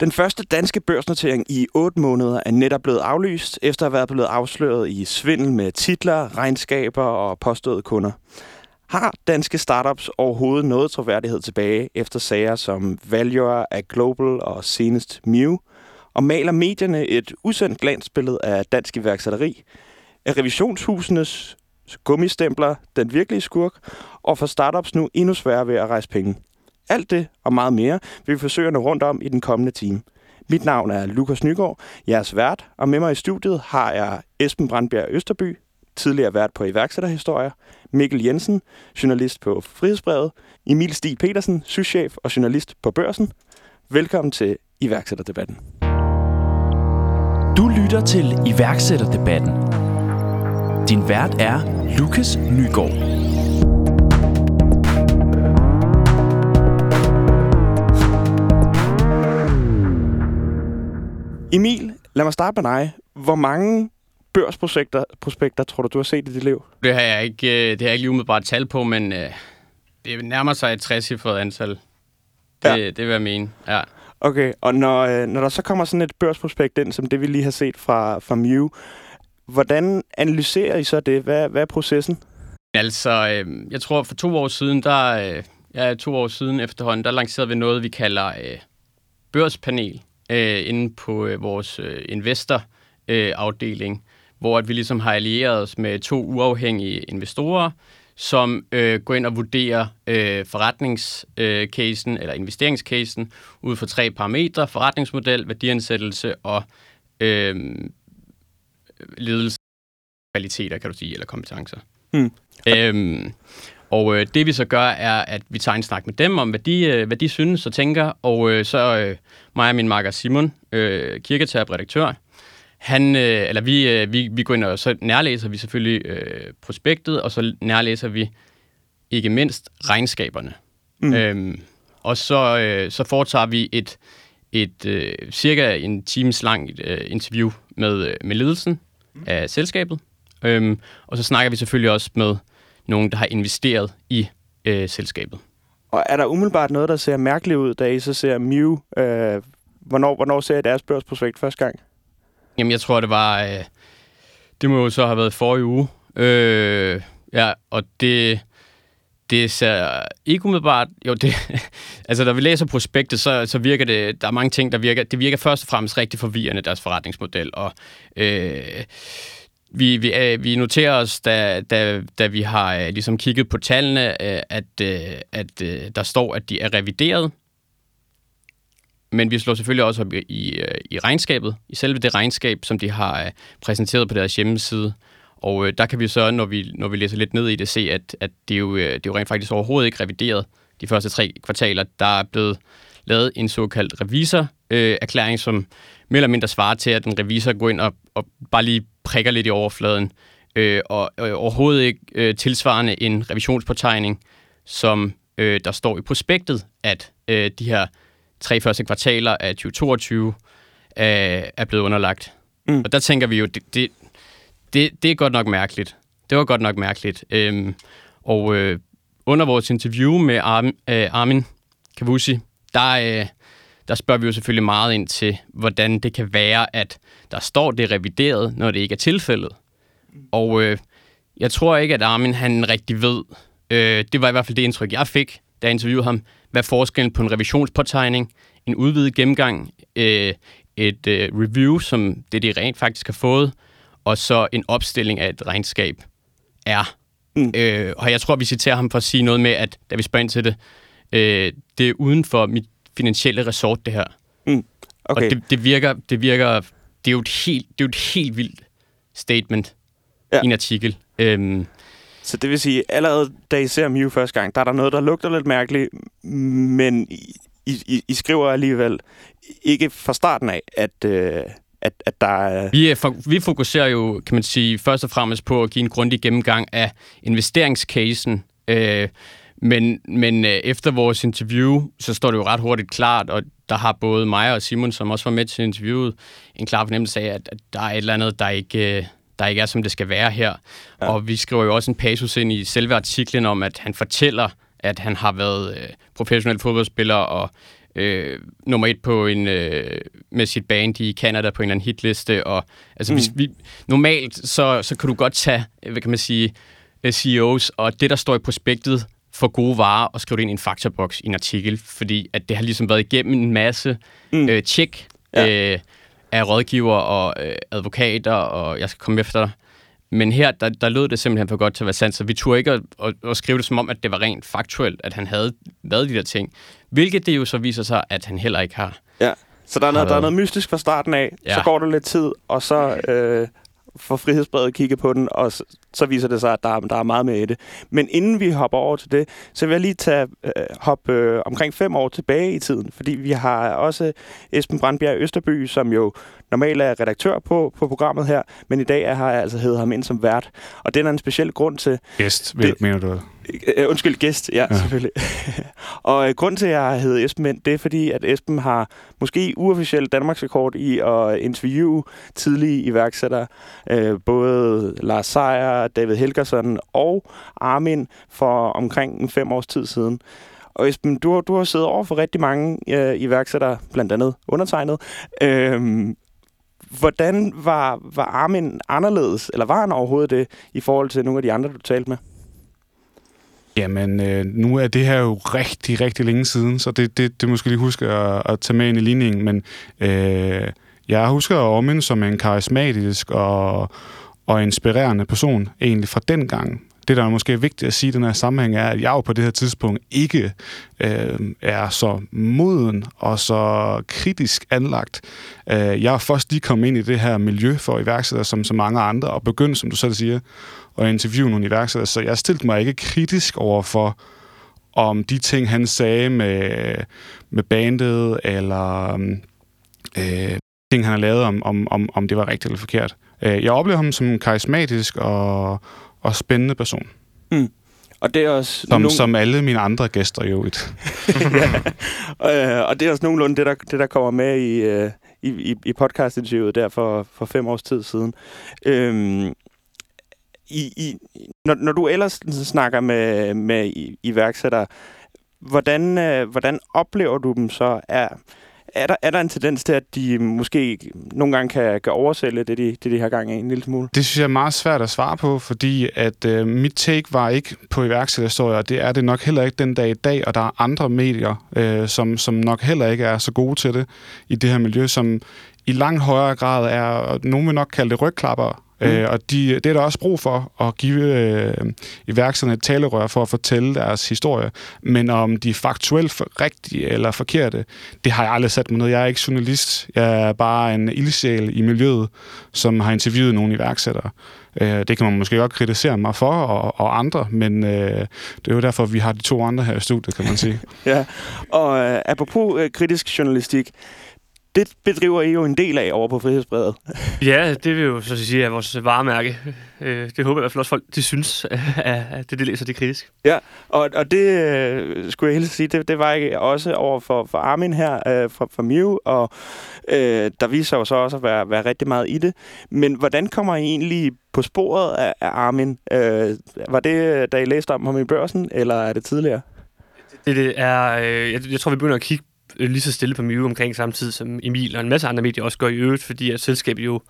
Den første danske børsnotering i 8 måneder er netop blevet aflyst, efter at have været blevet afsløret i svindel med titler, regnskaber og påståede kunder. Har danske startups overhovedet noget troværdighed tilbage efter sager som Valuer af Global og senest Mew? Og maler medierne et usendt glansbillede af dansk iværksætteri? Er revisionshusenes gummistempler den virkelige skurk? Og for startups nu endnu sværere ved at rejse penge? Alt det og meget mere vil vi forsøge at nå rundt om i den kommende time. Mit navn er Lukas Nygaard, jeres vært, og med mig i studiet har jeg Esben Brandbjerg Østerby, tidligere vært på iværksætterhistorier, Mikkel Jensen, journalist på Frihedsbrevet, Emil Stig Petersen, souschef og journalist på Børsen. Velkommen til iværksætterdebatten. Du lytter til iværksætterdebatten. Din vært er Lukas Nygaard. Emil, lad mig starte med dig. Hvor mange børsprospekter prospekter, tror du, du har set i dit liv? Det har jeg ikke, øh, det har jeg ikke lige umiddelbart tal på, men øh, det nærmer sig et 60 antal. Det, ja. det vil jeg mene, ja. Okay, og når, øh, når der så kommer sådan et børsprospekt ind, som det vi lige har set fra, fra Mew, hvordan analyserer I så det? Hvad, hvad er processen? Altså, øh, jeg tror for to år siden, der, øh, ja, to år siden efterhånden, der lancerede vi noget, vi kalder øh, børspanel øh, inde på øh, vores øh, investor-afdeling, øh, hvor at vi ligesom har allieret os med to uafhængige investorer, som øh, går ind og vurderer øh, forretningscasen øh, eller investeringscasen ud fra tre parametre, forretningsmodel, værdiansættelse og øh, ledelse kvaliteter, kan du sige, eller kompetencer. Mm. Øhm, og øh, det vi så gør, er, at vi tager en snak med dem om, hvad de, øh, hvad de synes og tænker, og øh, så øh, mig og min makker Simon, øh, kirketab redaktør, han, øh, eller vi, øh, vi, vi går ind og så nærlæser vi selvfølgelig øh, prospektet, og så nærlæser vi ikke mindst regnskaberne. Mm. Øhm, og så, øh, så foretager vi et, et øh, cirka en times langt øh, interview med, øh, med ledelsen mm. af selskabet. Øhm, og så snakker vi selvfølgelig også med nogen, der har investeret i øh, selskabet. Og er der umiddelbart noget, der ser mærkeligt ud, da I så ser Mew? Øh, hvornår, hvornår ser I deres børsprospekt første gang? Jamen, jeg tror, det var... Øh, det må jo så have været forrige uge. Øh, ja, og det, det ser ikke umiddelbart... Jo, det, altså, når vi læser prospektet, så, så virker det... Der er mange ting, der virker... Det virker først og fremmest rigtig forvirrende, deres forretningsmodel. Og øh, vi, vi, øh, vi noterer os, da, da, da vi har øh, ligesom kigget på tallene, øh, at, øh, at øh, der står, at de er revideret. Men vi slår selvfølgelig også op i, i øh, regnskabet, i selve det regnskab, som de har præsenteret på deres hjemmeside. Og der kan vi så, når vi, når vi læser lidt ned i det, se, at, at det, er jo, det er jo rent faktisk overhovedet ikke revideret de første tre kvartaler. Der er blevet lavet en såkaldt revisor-erklæring, som mere eller mindre svarer til, at en revisor går ind og, og bare lige prikker lidt i overfladen, øh, og øh, overhovedet ikke øh, tilsvarende en revisionspåtegning, som øh, der står i prospektet, at øh, de her tre første kvartaler af 2022 øh, er blevet underlagt. Mm. Og der tænker vi jo, det, det, det, det er godt nok mærkeligt. Det var godt nok mærkeligt. Øhm, og øh, under vores interview med Armin, øh, Armin Kavusi, der, øh, der spørger vi jo selvfølgelig meget ind til, hvordan det kan være, at der står det revideret, når det ikke er tilfældet. Og øh, jeg tror ikke, at Armin han rigtig ved, øh, det var i hvert fald det indtryk, jeg fik, da jeg interviewede ham, hvad forskellen på en revisionspåtegning, en udvidet gennemgang, øh, et øh, review, som det de rent faktisk har fået, og så en opstilling af et regnskab er. Mm. Øh, og jeg tror, vi citerer ham for at sige noget med, at da vi spørger ind til det, øh, det er uden for mit finansielle resort, det her. Mm. Okay. Og det, det, virker, det virker, det er jo et helt, det er jo et helt vildt statement ja. i en artikel. Øhm, så det vil sige, allerede da I ser Mew første gang, der er der noget, der lugter lidt mærkeligt, men I, I, I skriver alligevel ikke fra starten af, at, øh, at, at der er... Vi, er, vi fokuserer jo, kan man sige, først og fremmest på at give en grundig gennemgang af investeringscasen, øh, men, men øh, efter vores interview, så står det jo ret hurtigt klart, og der har både mig og Simon, som også var med til interviewet, en klar fornemmelse af, at, at der er et eller andet, der ikke, øh, der ikke er, som det skal være her. Ja. Og vi skriver jo også en passus ind i selve artiklen om, at han fortæller, at han har været øh, professionel fodboldspiller og øh, nummer et på en, øh, med sit band i Canada på en eller anden hitliste. Og, altså, Mm. hvis vi, normalt så, så kan du godt tage, øh, hvad kan man sige, øh, CEOs, og det, der står i prospektet for gode varer, og skrive det ind i en faktaboks i en artikel, fordi at det har ligesom været igennem en masse Mm. øh, tjek Ja. øh, af rådgiver og øh, advokater, og jeg skal komme efter dig. Men her, der, der lød det simpelthen for godt til at være sandt, så vi turde ikke at, at, at skrive det som om, at det var rent faktuelt, at han havde været de der ting. Hvilket det jo så viser sig, at han heller ikke har. Ja. Så der er, noget, der er noget mystisk fra starten af, ja. så går der lidt tid, og så øh, får frihedsbrevet kigget på den, og så, viser det sig, at der, er- der er meget med i det. Men inden vi hopper over til det, så vil jeg lige tage øh, hop øh, omkring fem år tilbage i tiden, fordi vi har også Esben Brandbjerg Østerby, som jo normalt er redaktør på, på programmet her, men i dag er, har jeg altså hævet ham ind som vært. Og den er en speciel grund til, Gæst, Det- det, mener du? Øh, undskyld, gæst, ja, ja. Selvfølgelig. og øh, grund til, at jeg har heddet Esben ind, det er fordi, at Esben har måske uofficiel Danmarks rekord i at interviewe tidlige iværksættere. Øh, både Lars Seier, David Helgersen og Armin for omkring en fem års tid siden. Og Esben, du, har- du har siddet over for rigtig mange øh, iværksættere, blandt andet undertegnet. Øhm, hvordan var, var Armin anderledes, eller var han overhovedet det, i forhold til nogle af de andre, du talte med? Jamen, øh, nu er det her jo rigtig, rigtig længe siden, så det, det, det måske lige huske at, at tage med ind i ligningen, men øh, jeg husker Armin som en karismatisk og, og inspirerende person, egentlig fra den gang. Det, der er måske vigtigt at sige i den her sammenhæng, er, at jeg jo på det her tidspunkt ikke øh, er så moden og så kritisk anlagt. Øh, jeg er først lige kommet ind i det her miljø for iværksættere, som så mange andre, og begyndt, som du selv siger, at interviewe nogle iværksættere. Så jeg stillede mig ikke kritisk over for, om de ting, han sagde med, med bandet, eller øh, ting, han har lavet, om, om, om, om det var rigtigt eller forkert. Øh, jeg oplever ham som en karismatisk og, og spændende person, Og det er også som, nogle- som alle mine andre gæster jo. Et. Øh, og det er også nogenlunde det, der, det, der kommer med i, øh, i, i, i podcastinterviewet der for, for fem års tid siden. Øhm, i, i, når, når du ellers snakker med, med iværksættere, hvordan, øh, hvordan oplever du dem så? Er, er, der, er der en tendens til, at de måske nogle gange kan, kan oversælge det, de, det, de har gang i en lille smule? Det synes jeg er meget svært at svare på, fordi at øh, mit take var ikke på iværksætterhistorier, og det er det nok heller ikke den dag i dag, og der er andre medier, øh, som, som nok heller ikke er så gode til det i det her miljø, som i langt højere grad er, og nogen vil nok kalde det rygklapper, Mm. øh, og de, det er der også brug for, at give øh, iværksætterne et talerør for at fortælle deres historie. Men om de er faktuelt for rigtige eller forkerte, det har jeg aldrig sat mig ned. Jeg er ikke journalist. Jeg er bare en ildsjæl i miljøet, som har interviewet nogle iværksættere. Øh, det kan man måske godt kritisere mig for, og, og andre, men øh, det er jo derfor, vi har de to andre her i studiet, kan man sige. Ja, og øh, apropos øh, kritisk journalistik, det bedriver I jo en del af over på Frihedsbrevet. Ja, det vil jo så sige er vores varemærke. Øh, Det håber jeg i hvert fald også folk, de synes, at at det, de læser, det er kritisk. Og, og det øh, skulle jeg helst sige, det, det var ikke også over for, for Armin her øh, fra, fra Mew, og øh, der viser jo så også at være, være rigtig meget i det. Men hvordan kommer I egentlig på sporet af, af Armin? Øh, var det, da I læste om ham i børsen, eller er det tidligere? Det, det er, øh, jeg, jeg tror, vi begynder at kigge lige så stille på Mew omkring samtidig som Emil og en masse andre medier også gør i øvrigt, fordi at selskabet jo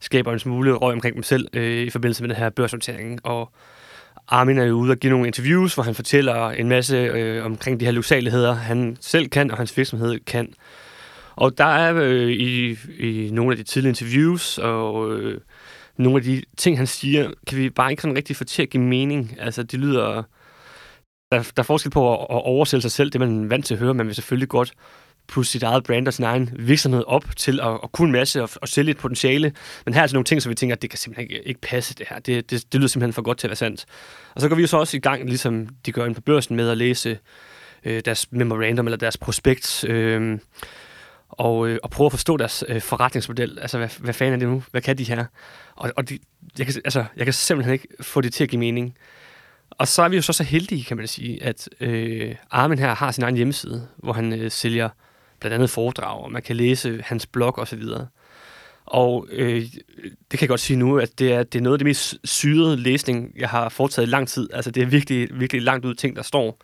skaber en smule røg omkring dem selv øh, i forbindelse med den her børsnotering. Og Armin er jo ude og give nogle interviews, hvor han fortæller en masse øh, omkring de her lyksaligheder, han selv kan, og hans virksomhed kan. Og der er øh, i, i nogle af de tidlige interviews, og øh, nogle af de ting, han siger, kan vi bare ikke sådan rigtig få til at give mening. Altså, det lyder... Der, der er forskel på at, at oversætte sig selv, det man er vant til at høre. Man vil selvfølgelig godt pusse sit eget brand og sin egen virksomhed op til at, at kunne en masse og, og sælge et potentiale. Men her er altså nogle ting, som vi tænker, at det kan simpelthen ikke, ikke passe det her. Det, det, det lyder simpelthen for godt til at være sandt. Og så går vi jo så også i gang, ligesom de gør ind på børsen, med at læse øh, deres memorandum eller deres prospekt. Øh, og, øh, og prøve at forstå deres øh, forretningsmodel. Altså, hvad, hvad fanden er det nu? Hvad kan de her? Og, og de, jeg, kan, altså, jeg kan simpelthen ikke få det til at give mening. Og så er vi jo så så heldige, kan man sige, at øh, Armin her har sin egen hjemmeside, hvor han øh, sælger blandt andet foredrag, og man kan læse hans blog osv. Og øh, det kan jeg godt sige nu, at det er, det er noget af det mest syrede læsning, jeg har foretaget i lang tid. Altså det er virkelig, virkelig langt ud ting, der står.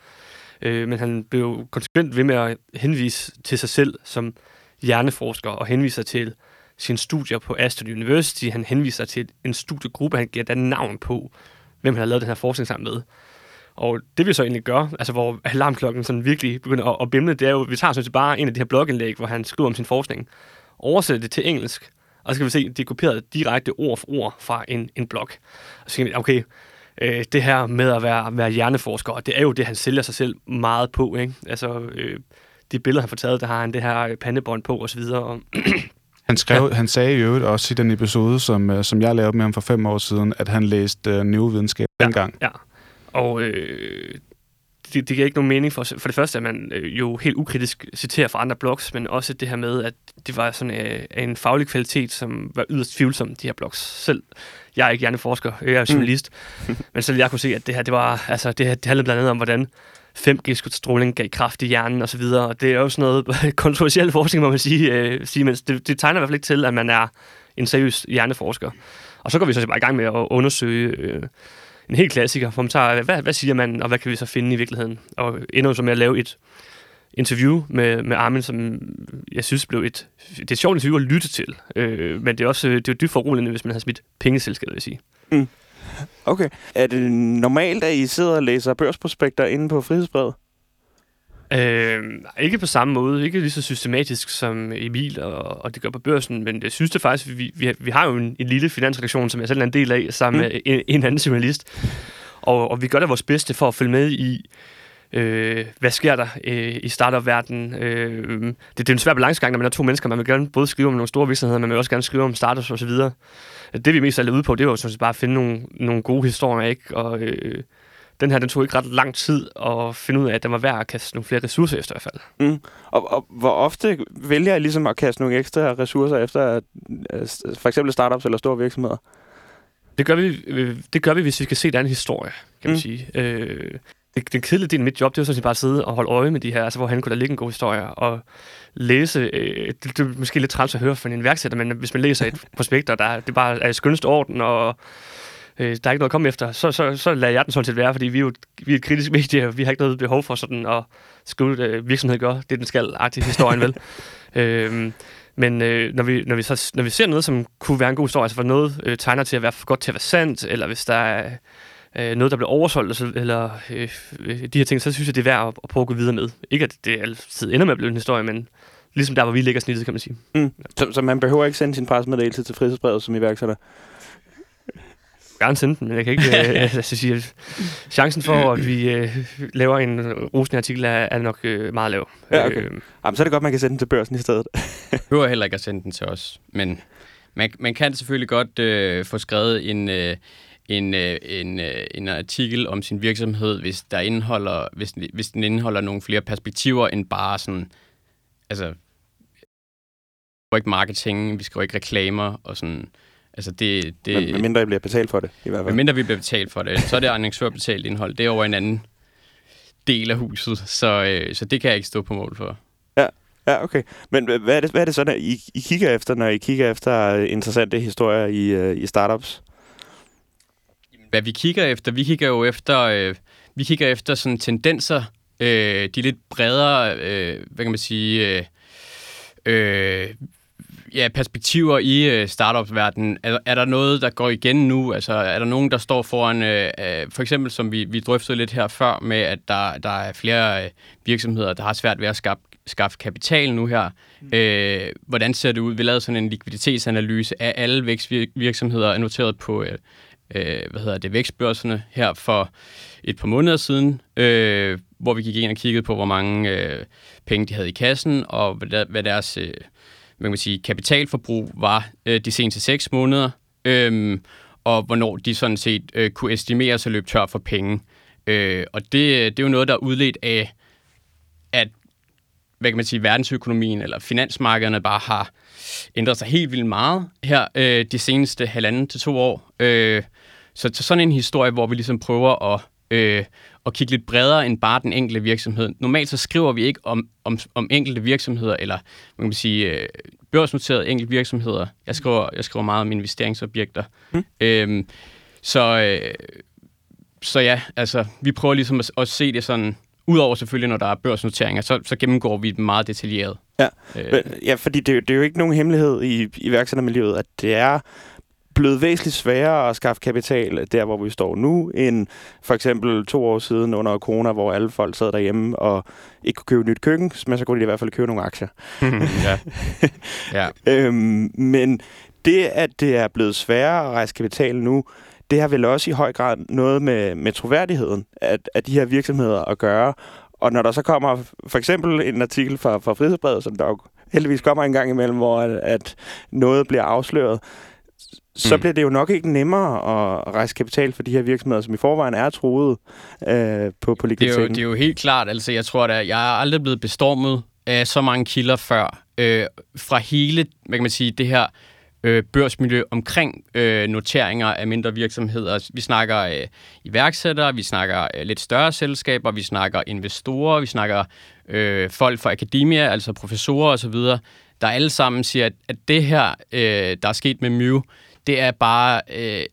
Øh, men han blev konsekvent ved med at henvise til sig selv som hjerneforsker og henviser til sine studier på Aston University. Han henviser til en studiegruppe, han giver den navn på, hvem han har lavet den her forskning sammen med. Og det vi så egentlig gør, altså hvor alarmklokken sådan virkelig begynder at, at bimle, det er jo, vi tager sådan set bare en af de her blogindlæg, hvor han skriver om sin forskning, oversætter det til engelsk, og så kan vi se, det er kopieret direkte ord for ord fra en, en blog. Og så tænker vi, okay, øh, det her med at være, være hjerneforsker, og det er jo det, han sælger sig selv meget på. Ikke? Altså, øh, de billeder, han får taget, der har han det her pandebånd på osv. Og Han, skrev, ja. han sagde i øvrigt også i den episode, som, øh, som jeg lavede med ham for fem år siden, at han læste uh, neurovidenskab ja, dengang. Ja, og øh, det, det giver ikke nogen mening for, for det første, at man øh, jo helt ukritisk citerer fra andre blogs, men også det her med, at det var sådan øh, en faglig kvalitet, som var yderst tvivlsom, de her blogs. Selv, jeg er ikke hjerneforsker, jeg er journalist, mm. men selv jeg kunne se, at det her, det var, altså, det, her, det handlede blandt andet om, hvordan 5G-stråling gav kraft i hjernen osv., og, og det er jo sådan noget kontroversiel forskning, må man sige, øh, sige men det, det tegner i hvert fald ikke til, at man er en seriøs hjerneforsker. Og så går vi så bare i gang med at undersøge øh, en helt klassiker, hvor man tager, hvad, hvad siger man, og hvad kan vi så finde i virkeligheden? Og ender så med at lave et interview med, med Armin, som jeg synes blev et, det er et sjovt interview at lytte til, øh, men det er også det er dybt foruroligende, hvis man har smidt pengeselskabet, vil jeg sige. Mm. Okay. Er det normalt, at I sidder og læser børsprospekter inde på Frihedsbrevet? Øh, ikke på samme måde, ikke lige så systematisk som Emil og, og det gør på børsen, men jeg synes det faktisk, vi, vi, vi har jo en, en lille finansredaktion, som jeg selv er en del af, sammen mm. med en, en anden journalist, og, og vi gør da vores bedste for at følge med i, øh, hvad sker der øh, i startup-verdenen. Øh, det, det er en svær balancegang, når man er to mennesker. Man vil gerne både skrive om nogle store virksomheder, men man vil også gerne skrive om startups osv. Det vi mest er ude på, det er jo sådan set bare at finde nogle, nogle gode historier, ikke? Og øh, den her, den tog ikke ret lang tid at finde ud af, at den var værd at kaste nogle flere ressourcer efter i hvert fald. Mm. Og, og hvor ofte vælger jeg ligesom at kaste nogle ekstra ressourcer efter for eksempel startups eller store virksomheder? Det gør vi, øh, det gør vi hvis vi skal se, der er en historie, kan man mm. sige. Øh, det, den kedelige del af mit job, det var sådan set bare at sidde og holde øje med de her, altså hvor han kunne der ligge en god historie, og læse, øh, det, det, er måske lidt træls at høre fra en iværksætter, men hvis man læser et prospekt, og der, det bare er i skønste orden, og øh, der er ikke noget at komme efter, så, så, så lader jeg den sådan set være, fordi vi er jo vi er et kritisk medie, og vi har ikke noget behov for sådan at skrive, øh, virksomheden gør det, den skal, aktiv historien vel. øh, men øh, når, vi, når, vi så, når vi ser noget, som kunne være en god historie, altså for noget øh, tegner til at være for godt til at være sandt, eller hvis der er øh, noget, der bliver oversolgt, eller øh, de her ting, så synes jeg, det er værd at, at prøve at gå videre med. Ikke at det altid ender med at blive en historie, men ligesom der, hvor vi ligger snittet, kan man sige. Mm. Så, så man behøver ikke sende sin pressemeddelelse til frihedsbrevet som iværksætter? gerne sende den, men jeg kan ikke øh, altså, sige, chancen for, at vi øh, laver en rosende artikel, er, er nok øh, meget lav. Ja, okay. Øh, Jamen, så er det godt, man kan sende den til børsen i stedet. Jeg behøver heller ikke at sende den til os, men man, man kan selvfølgelig godt øh, få skrevet en, øh, en, øh, en, øh, en artikel om sin virksomhed, hvis, der indeholder, hvis, hvis den indeholder nogle flere perspektiver end bare sådan, altså, vi ikke marketing, vi skriver ikke reklamer og sådan, altså det... det Men mindre I bliver betalt for det, i hvert fald. mindre vi bliver betalt for det, så er det annoncør betalt indhold. Det er over en anden del af huset, så, øh, så det kan jeg ikke stå på mål for. Ja, ja okay. Men hvad er det, hvad er det så, der I, I kigger efter, når I kigger efter interessante historier i, i startups? Hvad vi kigger efter, vi kigger jo efter, øh, vi kigger efter sådan tendenser, øh, de lidt bredere, øh, hvad kan man sige, øh, øh, ja, perspektiver i øh, startup-verdenen. Er, er der noget, der går igen nu? Altså, er der nogen, der står foran, øh, øh, for eksempel som vi, vi drøftede lidt her før, med at der, der er flere øh, virksomheder, der har svært ved at skaffe, skaffe kapital nu her. Mm. Øh, hvordan ser det ud? Vi lavede sådan en likviditetsanalyse af alle vækstvirksomheder, noteret på øh, øh, hvad hedder det, vækstbørserne her for et par måneder siden, øh, hvor vi gik ind og kiggede på, hvor mange øh, penge de havde i kassen, og hvad, hvad deres øh, hvad man sige, kapitalforbrug var øh, de seneste seks måneder, øh, og hvornår de sådan set øh, kunne estimere sig løbe tør for penge. Øh, og det, øh, det er jo noget, der er udledt af, at hvad kan man sige, verdensøkonomien eller finansmarkederne bare har ændret sig helt vildt meget her øh, de seneste halvanden til to år. Øh, så til sådan en historie, hvor vi ligesom prøver at, øh, at kigge lidt bredere end bare den enkelte virksomhed. Normalt så skriver vi ikke om, om, om enkelte virksomheder, eller man kan sige, øh, børsnoterede enkelte virksomheder. Jeg skriver, jeg skriver meget om investeringsobjekter. Mm. Øh, så, øh, så ja, altså, vi prøver ligesom at, at se det sådan Udover selvfølgelig, når der er børsnoteringer, så, så gennemgår vi det meget detaljeret. Ja, Øh, ja fordi det, det er jo ikke nogen hemmelighed i iværksættermiljøet, at det er blevet væsentligt sværere at skaffe kapital der, hvor vi står nu, end for eksempel to år siden under corona, hvor alle folk sad derhjemme og ikke kunne købe et nyt køkken, men så kunne de i hvert fald købe nogle aktier. ja. ja. Øhm, men det, at det er blevet sværere at rejse kapital nu, det har vel også i høj grad noget med, med troværdigheden at, at de her virksomheder at gøre. Og når der så kommer for eksempel en artikel fra, fra Frihedsbrevet, som der jo heldigvis kommer en gang imellem, hvor at, at noget bliver afsløret, så Mm. bliver det jo nok ikke nemmere at rejse kapital for de her virksomheder, som i forvejen er troet øh, på, på Det er, jo, likviditeten. det er jo helt klart, altså jeg tror, at jeg er aldrig blevet bestormet af så mange kilder før, øh, fra hele, hvad kan man sige, det her øh, børsmiljø omkring øh, noteringer af mindre virksomheder. Vi snakker øh, iværksættere, vi snakker øh, lidt større selskaber, vi snakker investorer, vi snakker øh, folk fra akademia, altså professorer osv., der alle sammen siger, at, at det her, øh, der er sket med Mew, det er bare øh,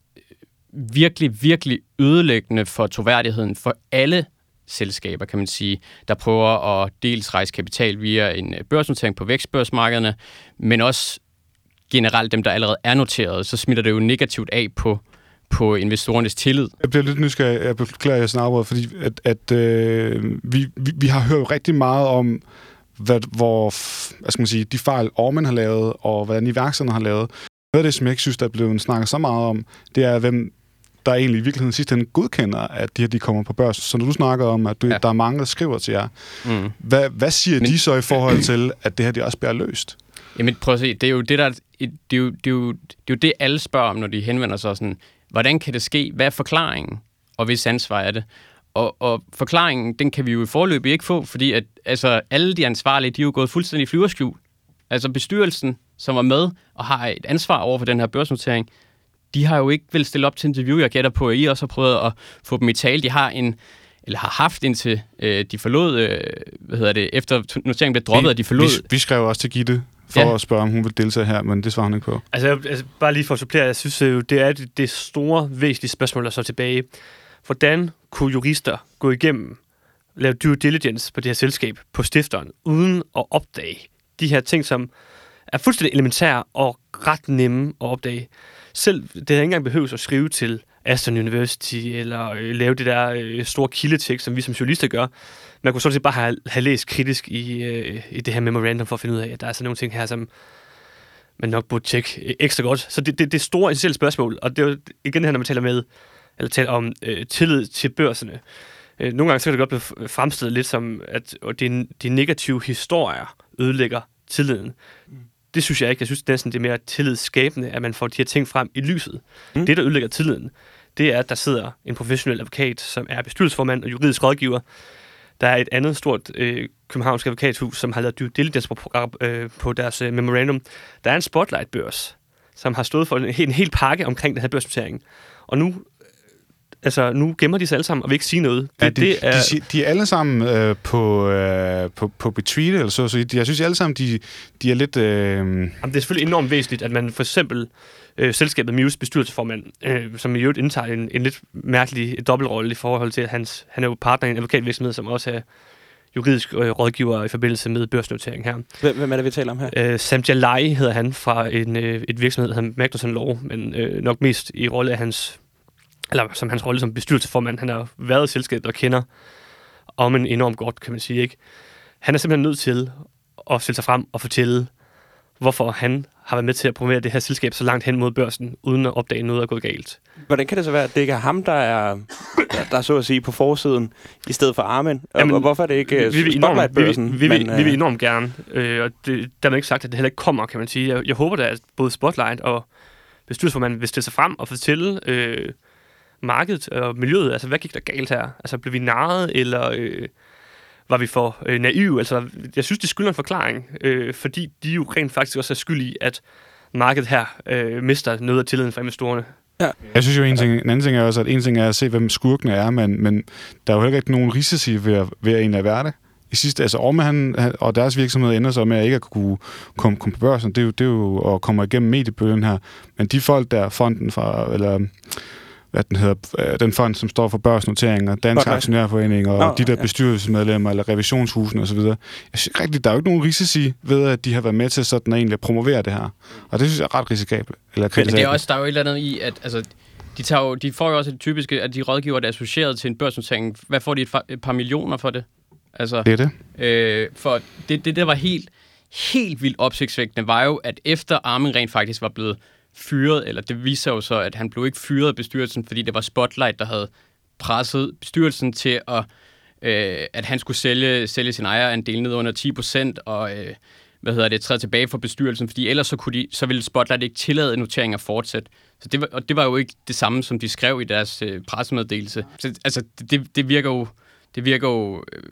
virkelig, virkelig ødelæggende for troværdigheden for alle selskaber, kan man sige, der prøver at dels rejse kapital via en børsnotering på vækstbørsmarkederne, men også generelt dem, der allerede er noteret, så smitter det jo negativt af på, på investorernes tillid. Jeg bliver lidt nysgerrig, jeg beklager, jeg snart fordi at, at øh, vi, vi, vi har hørt rigtig meget om, hvad, hvor, hvad skal man sige, de fejl, Orman har lavet, og hvordan iværksætterne har lavet. Noget af det, som jeg ikke synes, der er blevet snakket så meget om, det er, hvem der egentlig i virkeligheden sidst hen godkender, at de her de kommer på børs. Så når du snakker om, at du, ja. Der er mange, der skriver til jer, Mm. hvad, hvad siger Men- de så i forhold til, at det her de også bliver løst? Jamen prøv at se, det er jo det, der, det er jo, det er jo, det er jo det, alle spørger om, når de henvender sig sådan, hvordan kan det ske? Hvad er forklaringen? Og hvis ansvar er det? Og, og forklaringen, den kan vi jo i forløbet ikke få, fordi at, altså, alle de ansvarlige, de er jo gået fuldstændig flyverskjul. Altså bestyrelsen, som var med og har et ansvar over for den her børsnotering, de har jo ikke vel stille op til interview. Jeg gætter på, at I også har prøvet at få dem i tale. De har en eller har haft indtil øh, de forlod, øh, hvad hedder det, efter noteringen blev droppet, vi, at de forlod. Vi, vi skrev også til Gitte for ja. At spørge, om hun vil deltage her, men det svarer hun ikke på. Altså, jeg- altså, bare lige for at supplere, jeg synes jo, det er det, det store, væsentlige spørgsmål, der så tilbage. Hvordan kunne jurister gå igennem, lave due diligence på det her selskab, på stifteren, uden at opdage de her ting, som er fuldstændig elementære og ret nemme at opdage. Selv, det har ikke engang behøves at skrive til Aston University, eller øh, lave det der øh, store kildetekst, som vi som journalister gør. Man kunne sådan set bare have, have læst kritisk i, øh, i det her memorandum for at finde ud af, at der er sådan nogle ting her, som man nok burde tjekke ekstra godt. Så det, det, det er store essentielle spørgsmål, og det er jo igen det her, når man taler med, eller taler om øh, tillid til børserne. Øh, nogle gange så kan det godt blive fremstillet lidt som, at og de, de negative historier ødelægger tilliden. Mm. Det synes jeg ikke. Jeg synes næsten, det er mere tillidsskabende, at man får de her ting frem i lyset. Mm. Det, der ødelægger tilliden, det er, at der sidder en professionel advokat, som er bestyrelsesformand og juridisk rådgiver. Der er et andet stort øh, københavnsk advokathus, som har lavet due diligence på, øh, på deres øh, memorandum. Der er en spotlight-børs, som har stået for en, en hel pakke omkring den her børsnotering. Og nu, øh, altså, nu gemmer de sig alle sammen og vil ikke sige noget. Det, Ja, de, det er, de, siger- de er alle sammen øh, på, øh, på, på Betweet, eller så, så jeg synes alle sammen, de, de er lidt... Øh, Jamen, det er selvfølgelig enormt væsentligt, at man for eksempel øh, selskabet Muse bestyrelsesformand, øh, som i øvrigt indtager en, en lidt mærkelig dobbeltrolle i forhold til, at hans, han er jo partner i en advokatvirksomhed, som også er juridisk øh, rådgiver i forbindelse med børsnotering her. Hvem, hvem er det, vi taler om her? Øh, Sam Jalai hedder han fra en, øh, et virksomhed, der hedder Magnuson Law, men øh, nok mest i rolle af hans, eller som hans rolle som bestyrelsesformand. Han har været i selskabet og kender om en enormt godt, kan man sige. ikke. Han er simpelthen nødt til at stille sig frem og fortælle, hvorfor han har været med til at promovere det her selskab så langt hen mod børsen, uden at opdage noget er gået galt. Hvordan kan det så være, at det ikke er ham, der er, der, der er så at sige på forsiden, i stedet for Armin? Og, Jamen, og hvorfor er det ikke vi, enormt, vi, Spotlight-børsen? vi, vi, vi, man, vi vil øh, enormt gerne, øh, og det, der er ikke sagt, at det heller ikke kommer, kan man sige. Jeg, jeg håber da, at både Spotlight og bestyrelsesformanden vil stille sig frem og fortælle øh, markedet og miljøet, altså hvad gik der galt her? Altså blev vi narret, eller øh, var vi for øh, naive? Altså, jeg synes, de skylder en forklaring, øh, fordi de jo rent faktisk også er skyld i, at markedet her øh, mister noget af tilliden fra investorerne. jeg synes jo, en, ting, en anden ting er også, at en ting er at se, hvem skurkene er, men, men der er jo heller ikke nogen risici ved at, ved at egentlig at være det. I sidste, altså Orme han, han, og deres virksomhed ender så med at ikke at kunne komme, komme på børsen. Det er, jo, det er jo at komme igennem mediebølgen her. Men de folk der, fonden fra, eller hvad den hedder, øh, den fond, som står for børsnoteringer, Dansk Okay. Aktionærforening og Nå, de der ja. bestyrelsesmedlemmer eller revisionshusene osv. Jeg synes ikke rigtigt, der er jo ikke nogen risici ved, at de har været med til sådan at egentlig at promovere det her. Og det synes jeg er ret risikabelt. Eller Men det er også, der er jo et eller andet i, at altså, de, tager jo, de får jo også det typiske, at de rådgiver, der er associeret til en børsnotering. Hvad får de et, fa- et par millioner for det? Altså, Det er det. Øh, for det, det, der var helt, helt vildt opsigtsvækkende, var jo, at efter Armin rent faktisk var blevet fyret, eller det viser jo så, at han blev ikke fyret af bestyrelsen, fordi det var Spotlight, der havde presset bestyrelsen til, at, øh, at han skulle sælge, sælge sin ejerandel ned under 10 procent, og øh, hvad hedder det, træde tilbage fra bestyrelsen, fordi ellers så, kunne de, så ville Spotlight ikke tillade noteringen at fortsætte. Så det var, og det var jo ikke det samme, som de skrev i deres øh, pressemeddelelse. Så, altså, det, det virker jo, det virker jo, øh,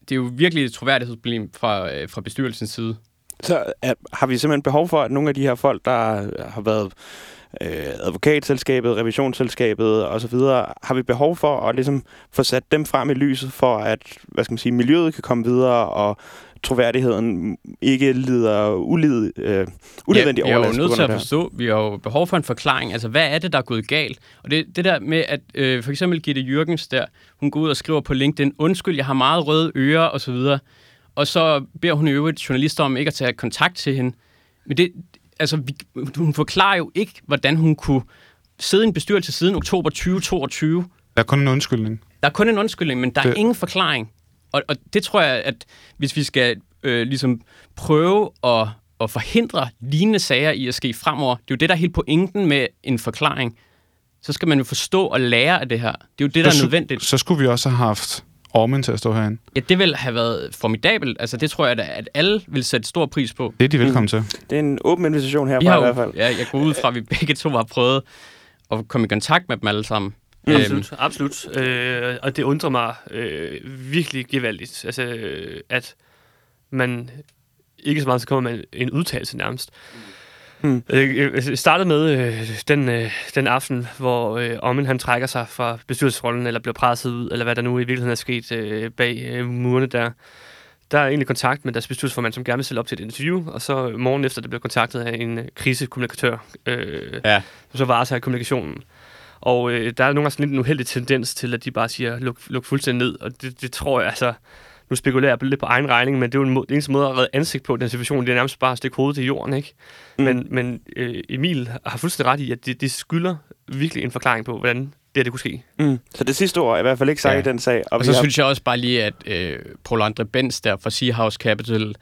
det er jo virkelig et troværdighedsproblem fra, øh, fra bestyrelsens side. Så er, har vi simpelthen behov for, at nogle af de her folk, der har været øh, advokatselskabet, revisionsselskabet osv., har vi behov for at ligesom få sat dem frem i lyset for, at hvad skal man sige, miljøet kan komme videre, og troværdigheden ikke lider ulid, øh, unødvendig ja, vi er jo overlast nødt til at forstå, vi har jo behov for en forklaring. Altså, hvad er det, der er gået galt? Og det, det der med, at øh, for eksempel Gitte Jørgens der, hun går ud og skriver på LinkedIn, undskyld, jeg har meget røde ører, og så videre. Og så beder hun i øvrigt journalister om ikke at tage kontakt til hende. Men det, altså, vi, hun forklarer jo ikke, hvordan hun kunne sidde i en bestyrelse siden oktober 2022. Der er kun en undskyldning. Der er kun en undskyldning, men der er Det- ingen forklaring. Og, og det tror jeg, at hvis vi skal øh, ligesom prøve at, at forhindre lignende sager i at ske fremover, det er jo det, der er helt pointen med en forklaring. Så skal man jo forstå og lære af det her. Det er jo det, der Så er nødvendigt. Så skulle vi også have haft Ormen til at stå herinde. Ja, det vil have været formidabelt. Altså, det tror jeg, da, at alle vil sætte stor pris på. Det er de velkommen til. Det er en åben invitation Vi herfra har i jo, hvert fald. ja, jeg går ud fra, at vi begge to har prøvet at komme i kontakt med dem alle sammen. Øhm, Absolut, absolut. Øh, og det undrer mig øh, virkelig gevaldigt, altså, øh, at man ikke så meget så kommer med en udtalelse nærmest. Hmm. Øh, jeg- jeg startede med øh, den, øh, den aften, hvor øh, Ommen han trækker sig fra bestyrelsesrollen, eller bliver presset ud, eller hvad der nu i virkeligheden er sket øh, bag øh, murene der. Der er egentlig kontakt med deres bestyrelsesformand, som gerne vil stille op til et interview, og så morgen efter, det bliver kontaktet af en øh, krisekommunikatør, øh, Ja. som så varetager kommunikationen. Og øh, der er nogle gange sådan lidt en uheldig tendens til, at de bare siger, luk, luk fuldstændig ned. Og det, det tror jeg, altså, nu spekulerer jeg lidt på egen regning, men det er jo en, må- den eneste måde at redde ansigt på den situation, det er nærmest bare at stikke hovedet til jorden, ikke? Mm. Men, men øh, Emil har fuldstændig ret i, at det, det skylder virkelig en forklaring på, hvordan det her det kunne ske. Mm. Så det sidste ord er i hvert fald ikke sagt Ja. i den sag. Og vi så har- synes jeg også bare lige, at øh, Paul Andre Benz der fra Seahouse Capital,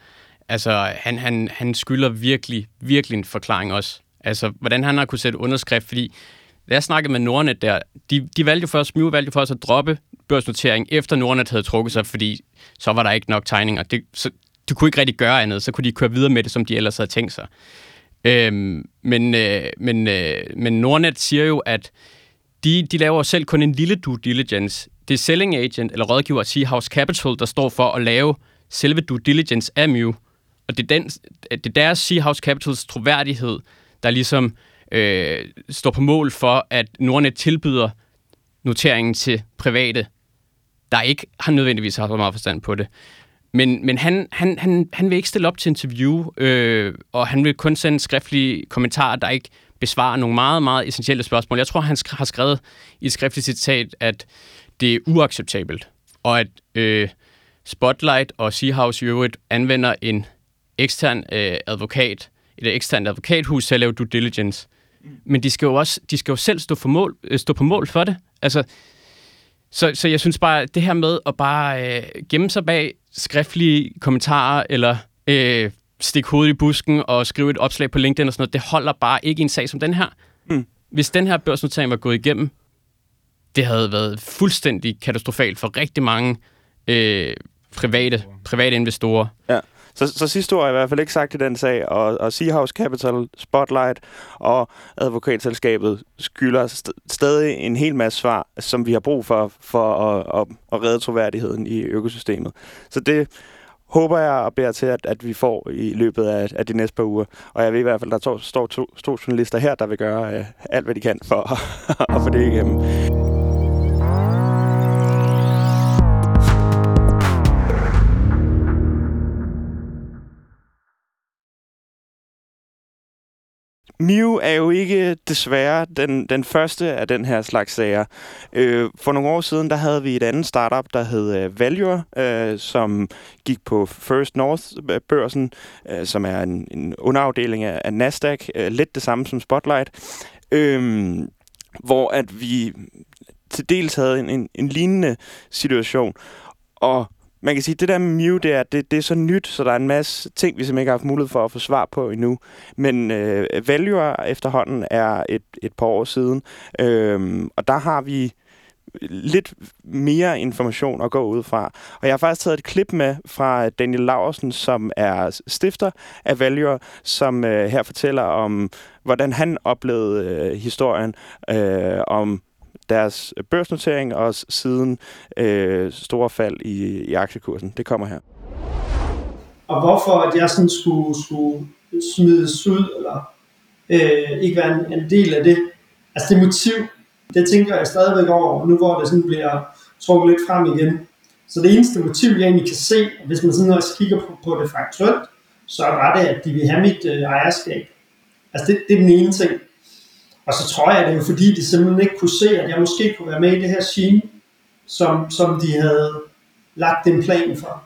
altså han, han, han skylder virkelig, virkelig en forklaring også. Altså, hvordan han har kunne sætte underskrift, fordi da jeg snakkede med Nordnet der, de, de valgte jo først, Mew valgte jo først at droppe børsnotering, efter Nordnet havde trukket sig, fordi så var der ikke nok tegninger. Det, så, de kunne ikke rigtig gøre andet, så kunne de køre videre med det, som de ellers havde tænkt sig. Øhm, men, øh, men, øh, men Nordnet siger jo, at de, de laver selv kun en lille due diligence. Det er selling agent eller rådgiver House Capital, der står for at lave selve due diligence af Mew. Og det er, den, det er deres Seahouse Capitals troværdighed, der ligesom øh, står på mål for, at Nordnet tilbyder noteringen til private, der ikke har nødvendigvis har så meget forstand på det. Men, men han, han, han, han vil ikke stille op til interview, øh, og han vil kun sende skriftlige kommentarer, der ikke besvarer nogle meget, meget essentielle spørgsmål. Jeg tror, han sk- har skrevet i et skriftligt citat, at det er uacceptabelt, og at øh, Spotlight og Seahouse i øvrigt anvender en ekstern øh, advokat, et eksternt advokathus til at lave due diligence. Men de skal jo også de skal jo selv stå, for mål, øh, stå på mål for det. Altså, så, så jeg synes bare, det her med at bare øh, gemme sig bag skriftlige kommentarer, eller øh, stikke hovedet i busken og skrive et opslag på LinkedIn og sådan noget, det holder bare ikke i en sag som den her. Mm. Hvis den her børsnotering var gået igennem, det havde været fuldstændig katastrofalt for rigtig mange øh, private, private investorer. Ja. Så, så sidste ord er i hvert fald ikke sagt i den sag, og, og Seahouse Capital, Spotlight og advokatselskabet skylder st- stadig en hel masse svar, som vi har brug for, for at, at, at redde troværdigheden i økosystemet. Så det håber jeg og beder til, at, at vi får i løbet af, af de næste par uger. Og jeg ved i hvert fald, at der to, står to, to journalister her, der vil gøre øh, alt, hvad de kan for at, at få det igennem. Miu er jo ikke desværre den, den første af den her slags sager. Øh, for nogle år siden, der havde vi et andet startup, der hed øh, Valure, øh, som gik på First North-børsen, øh, øh, som er en, en underafdeling af, af Nasdaq, øh, lidt det samme som Spotlight, øh, hvor at vi til dels havde en, en, en lignende situation. Og man kan sige, at det der med Mew, det er, det, det er så nyt, så der er en masse ting, vi simpelthen ikke har haft mulighed for at få svar på endnu. Men øh, Value efterhånden er et, et par år siden, øh, og der har vi lidt mere information at gå ud fra. Og jeg har faktisk taget et klip med fra Daniel Laursen, som er stifter af Value, som øh, her fortæller om, hvordan han oplevede øh, historien øh, om deres børsnotering og siden øh, store fald i, i aktiekursen. Det kommer her. Og hvorfor at jeg sådan skulle, skulle smides ud, eller øh, ikke være en, en del af det. Altså det motiv, det tænker jeg stadigvæk over, nu hvor det sådan bliver trukket lidt frem igen. Så det eneste motiv, jeg egentlig kan se, hvis man sådan også kigger på, på det faktuelt, så var det, at de vil have mit øh, ejerskab. Altså det, det er den ene ting. Og så tror jeg, det er jo fordi, de simpelthen ikke kunne se, at jeg måske kunne være med i det her scene, som, som de havde lagt en plan for.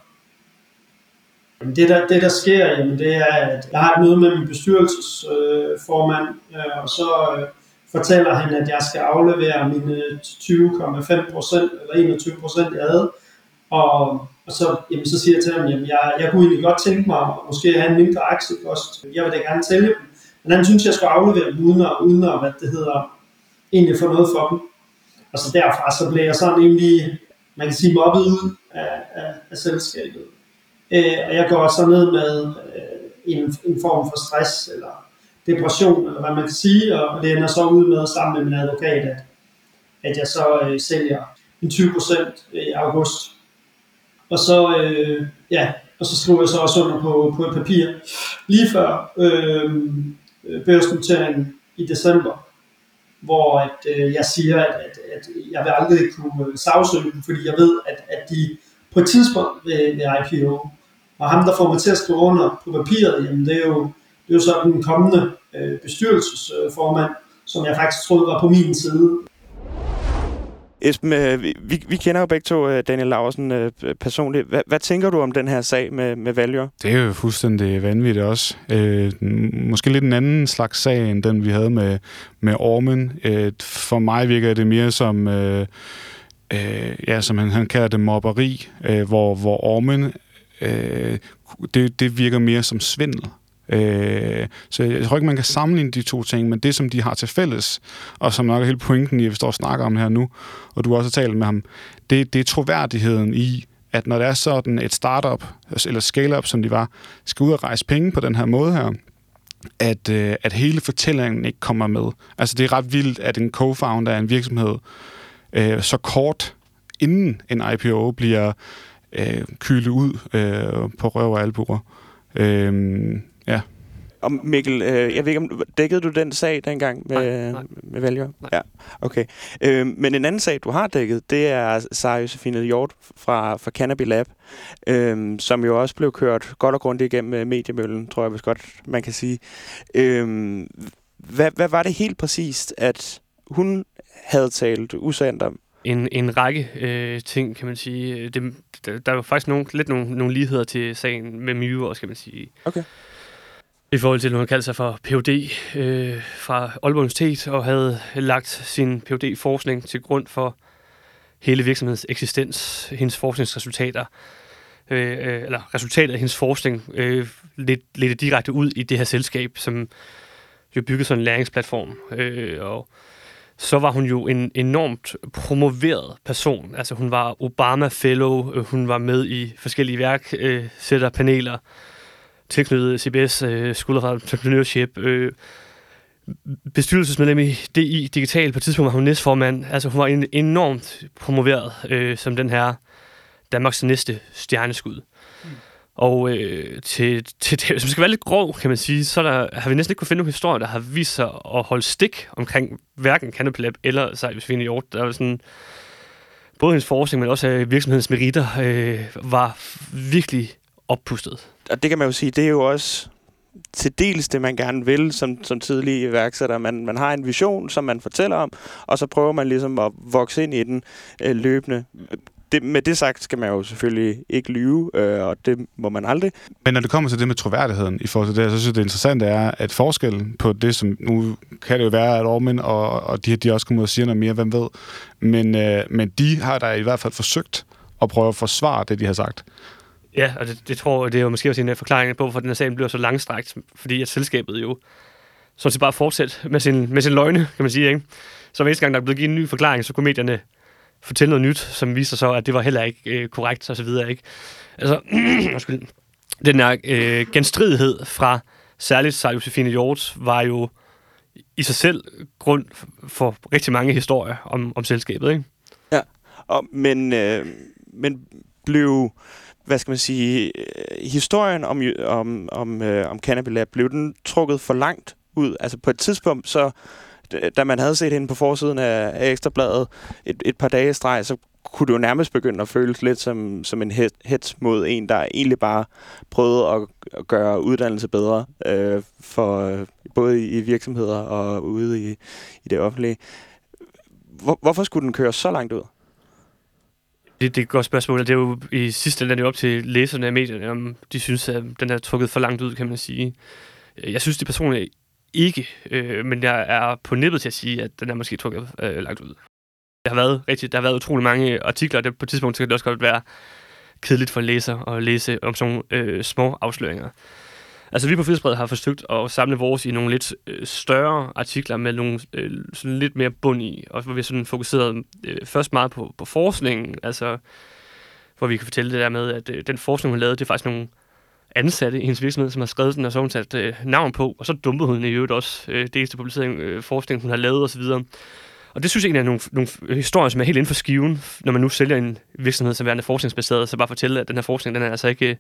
Det der, det der sker, jamen, det er, at jeg har et møde med min bestyrelsesformand, øh, og så øh, fortæller han, at jeg skal aflevere mine 20,5 procent, eller 21 procent, jeg havde. Og, og så, jamen, så siger jeg til ham, at jeg, jeg kunne egentlig godt tænke mig at måske have en mindre aktiekost. Jeg vil da gerne sælge dem. Men han synes, jeg skulle aflevere dem uden at, uden at hvad det hedder, egentlig få noget for dem. Og så derfra så blev jeg sådan egentlig, man kan sige, mobbet ud af, af, af selskabet. Øh, og jeg går så ned med øh, en, en form for stress, eller depression, eller hvad man kan sige, og det ender så ud med sammen med min advokat, at, at jeg så øh, sælger en 20% i august. Og så, øh, ja, og så skriver jeg så også under på, på et papir lige før, Øh, Øh, børsnoteringen i december, hvor at, øh, jeg siger, at, at, at jeg vil aldrig kunne øh, sagsøge dem, fordi jeg ved, at, at de på et tidspunkt ved, vil IPO, og ham, der får mig til at skrive under på papiret, jamen det er jo, det er jo så den kommende øh, bestyrelsesformand, som jeg faktisk troede var på min side. Esben, øh, vi, vi kender jo begge to øh, Daniel Laursen øh, personligt. Hvad, hvad tænker du om den her sag med, med Valjør? Det er jo fuldstændig vanvittigt også. Øh, måske lidt en anden slags sag, end den vi havde med, med Ormen. Øh, for mig virker det mere som... Øh, øh, ja, som han, han kalder det mobberi, øh, hvor, hvor Ormen, øh, det, det virker mere som svindel. Øh, så jeg tror ikke, man kan sammenligne de to ting, men det, som de har til fælles, og som nok er hele pointen i, at vi står og snakker om her nu, og du også har talt med ham, det, det er troværdigheden i, at når det er sådan et startup, eller scale-up, som de var, skal ud og rejse penge på den her måde her, at, øh, at hele fortællingen ikke kommer med. Altså det er ret vildt, at en co-founder af en virksomhed øh, så kort inden en IPO bliver øh, kylet ud øh, på røv og albuer. Øh, og Mikkel, øh, jeg ved ikke, om dækkede du den sag dengang med, nej, nej. med Valure? Nej. Ja, okay. Øh, men en anden sag, du har dækket, det er Sarah Josefine Hjort fra, fra Cannabis Lab, øh, som jo også blev kørt godt og grundigt igennem øh, mediemøllen, tror jeg hvis godt, man kan sige. Øh, hvad, hvad var det helt præcist, at hun havde talt usandt om? en, en række øh, ting, kan man sige. Det, der, der er jo faktisk nogle, lidt nogle, nogle ligheder til sagen med Mew også, kan man sige. Okay i forhold til, at hun kaldte sig for Ph.D. Øh, fra Aalborg Universitet og havde lagt sin Ph.D. forskning til grund for hele virksomhedens eksistens, hendes forskningsresultater, øh, øh, eller resultatet af hendes forskning, øh, lidt, lidt direkte ud i det her selskab, som jo byggede sådan en læringsplatform. Øh, og så var hun jo en enormt promoveret person. Altså hun var Obama Fellow, øh, hun var med i forskellige værksætterpaneler, øh, tilknyttet CBS øh, School of Entrepreneurship, øh, bestyrelsesmedlem i DI Digital. På et tidspunkt var hun næstformand. Altså hun var en, enormt promoveret øh, som den her Danmarks næste stjerneskud. Mm. Og øh, til, til det, hvis man skal være lidt grov, kan man sige, så der, har vi næsten ikke kunne finde nogle historier, der har vist sig at holde stik omkring hverken Canopy Lab eller Sejlsvinde Hjort. Der var sådan, både hendes forskning, men også øh, virksomhedens meritter øh, var virkelig oppustet og det kan man jo sige, det er jo også til dels det, man gerne vil som, som tidlig iværksætter. Man, man har en vision, som man fortæller om, og så prøver man ligesom at vokse ind i den øh, løbende. Det, med det sagt skal man jo selvfølgelig ikke lyve, øh, og det må man aldrig. Men når det kommer til det med troværdigheden i forhold til det, så synes jeg, det interessante er, at forskellen på det, som nu kan det jo være, at Ormin og, og de, de også kommer ud og siger noget mere, hvem ved. Men, øh, men de har da i hvert fald forsøgt at prøve at forsvare det, de har sagt. Ja, og det, det tror jeg, det er jo måske også en forklaring på, hvorfor den her sag bliver så langstrakt, fordi at selskabet jo sådan set bare fortsætter med sin, med sin løgne, kan man sige, ikke? Så hver eneste gang, der er blevet givet en ny forklaring, så kunne medierne fortælle noget nyt, som viser så, at det var heller ikke øh, korrekt, og så videre, ikke? Altså, undskyld. Den her øh, genstridighed fra særligt Sarah Josefine Hjort var jo i sig selv grund for rigtig mange historier om, om selskabet, ikke? Ja, og, men, øh, men blev, hvad skal man sige, øh, historien om, om, om, øh, om Cannabis Lab, blev den trukket for langt ud? Altså på et tidspunkt, så da man havde set hende på forsiden af, af Ekstrabladet et, et par dage streg, så kunne det jo nærmest begynde at føles lidt som, som en hets mod en, der egentlig bare prøvede at, at gøre uddannelse bedre øh, for øh, både i virksomheder og ude i, i det offentlige. Hvor, hvorfor skulle den køre så langt ud? Det, det er et godt spørgsmål, det er jo i sidste ende op til læserne af medierne, om de synes, at den er trukket for langt ud, kan man sige. Øh, jeg synes det personligt ikke, øh, men jeg er på nippet til at sige, at den er måske trukket øh, langt ud. Der har været rigtigt, der har været utrolig mange artikler, og det, på et tidspunkt så kan det også godt være kedeligt for læser at læse om sådan øh, små afsløringer. Altså vi på Frihedsbredet har forsøgt at samle vores i nogle lidt øh, større artikler med nogle øh, sådan lidt mere bund i, og hvor vi sådan fokuseret øh, først meget på, på forskningen, altså hvor vi kan fortælle det der med, at øh, den forskning, hun lavede, det er faktisk nogle ansatte i hendes virksomhed, som har skrevet den, og så har hun sat øh, navn på, og så dumpede hun i øvrigt også øh, det eneste publicering, øh, forskning, hun har lavet osv. Og det synes jeg egentlig er nogle, nogle historier, som er helt inden for skiven, når man nu sælger en virksomhed som værende forskningsbaseret, så bare fortælle, at den her forskning, den er altså ikke øh,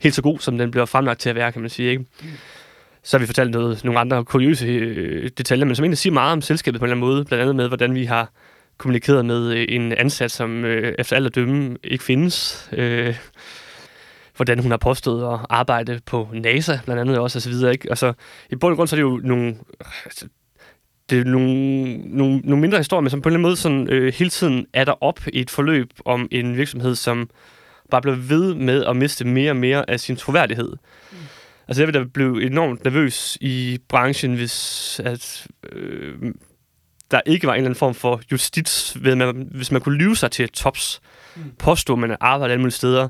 helt så god, som den bliver fremlagt til at være, kan man sige. Ikke? Så har vi fortalt noget, nogle andre kuriøse øh, detaljer, men som egentlig siger meget om selskabet på en eller anden måde, blandt andet med, hvordan vi har kommunikeret med øh, en ansat, som øh, efter alt at dømme ikke findes. Øh, hvordan hun har påstået at arbejde på NASA, blandt andet også, og så videre. Ikke? Og så, i bund og grund så er det jo nogle, altså, det er nogle, nogle, nogle mindre historier, men som på en eller anden måde sådan, øh, hele tiden er der op i et forløb om en virksomhed, som bare bliver ved med at miste mere og mere af sin troværdighed. Mm. Altså jeg vil da blive enormt nervøs i branchen, hvis at, øh, der ikke var en eller anden form for justits, ved man, hvis man kunne lyve sig til tops, mm. påstå, at man arbejder alle mulige steder,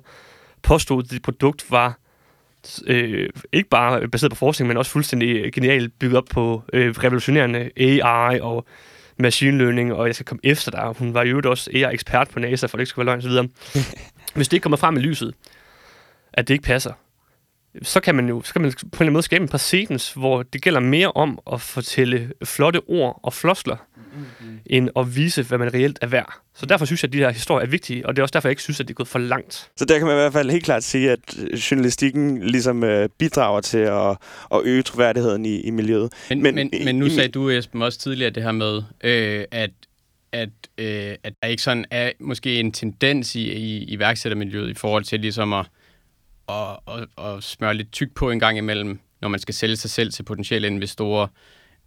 påstod, at dit produkt var øh, ikke bare baseret på forskning, men også fuldstændig genialt bygget op på øh, revolutionerende AI og machine learning, og jeg skal komme efter dig. Hun var jo også AI-ekspert på NASA, for det ikke skulle være løgn osv. Hvis det ikke kommer frem i lyset, at det ikke passer, så kan man jo så kan man på en eller anden måde skabe en præcedens, hvor det gælder mere om at fortælle flotte ord og floskler, mm-hmm. end at vise, hvad man reelt er værd. Så derfor synes jeg, at de her historier er vigtige, og det er også derfor, jeg ikke synes, at det er gået for langt. Så der kan man i hvert fald helt klart sige, at journalistikken ligesom øh, bidrager til at, at øge troværdigheden i, i miljøet. Men, men, men, men nu i, sagde du, Esben, også tidligere det her med, øh, at at, øh, at der ikke sådan er måske en tendens i, i iværksættermiljøet i forhold til ligesom at, at, at, at smøre lidt tyk på en gang imellem, når man skal sælge sig selv til potentielle investorer.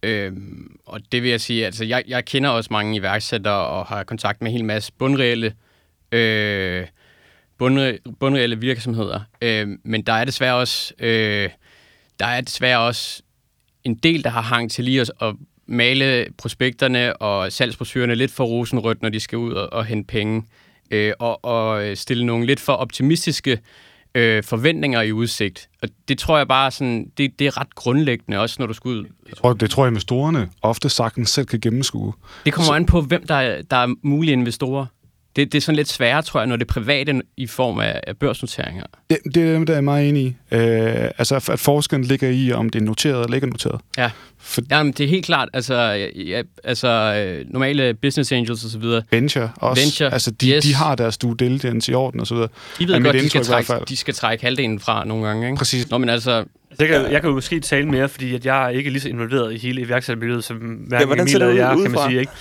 Øhm, og det vil jeg sige, altså jeg, jeg kender også mange iværksættere og har kontakt med en hel masse bundreelle, øh, bundre, bundreelle virksomheder. Øh, men der er desværre også, øh, der er desværre også en del, der har hang til lige at, at male prospekterne og salgsbrochurerne lidt for rosenrødt, når de skal ud og, og hente penge. Øh, og, og stille nogle lidt for optimistiske øh, forventninger i udsigt. Og det tror jeg bare sådan, det, det er ret grundlæggende også, når du skal ud. Jeg tror, det tror jeg, investorerne ofte sagtens selv kan gennemskue. Det kommer Så... an på, hvem der er, der er mulige investorer det, det er sådan lidt sværere, tror jeg, når det er private i form af, af børsnoteringer. Det, det, det er jeg meget enig i. Øh, altså, at forskellen ligger i, om det er noteret eller ikke noteret. Ja, For... Jamen, det er helt klart. Altså, ja, altså øh, normale business angels osv. Venture også. Venture, altså, de, yes. de har deres due diligence i orden osv. De ved godt, de skal, trække, de skal trække halvdelen fra nogle gange. Ikke? Præcis. Nå, men altså, jeg kan, jeg kan jo måske tale mere, fordi at jeg er ikke lige så involveret i hele iværksættermiljøet, som hverken ja, Emil eller jeg, kan man sige. Ikke?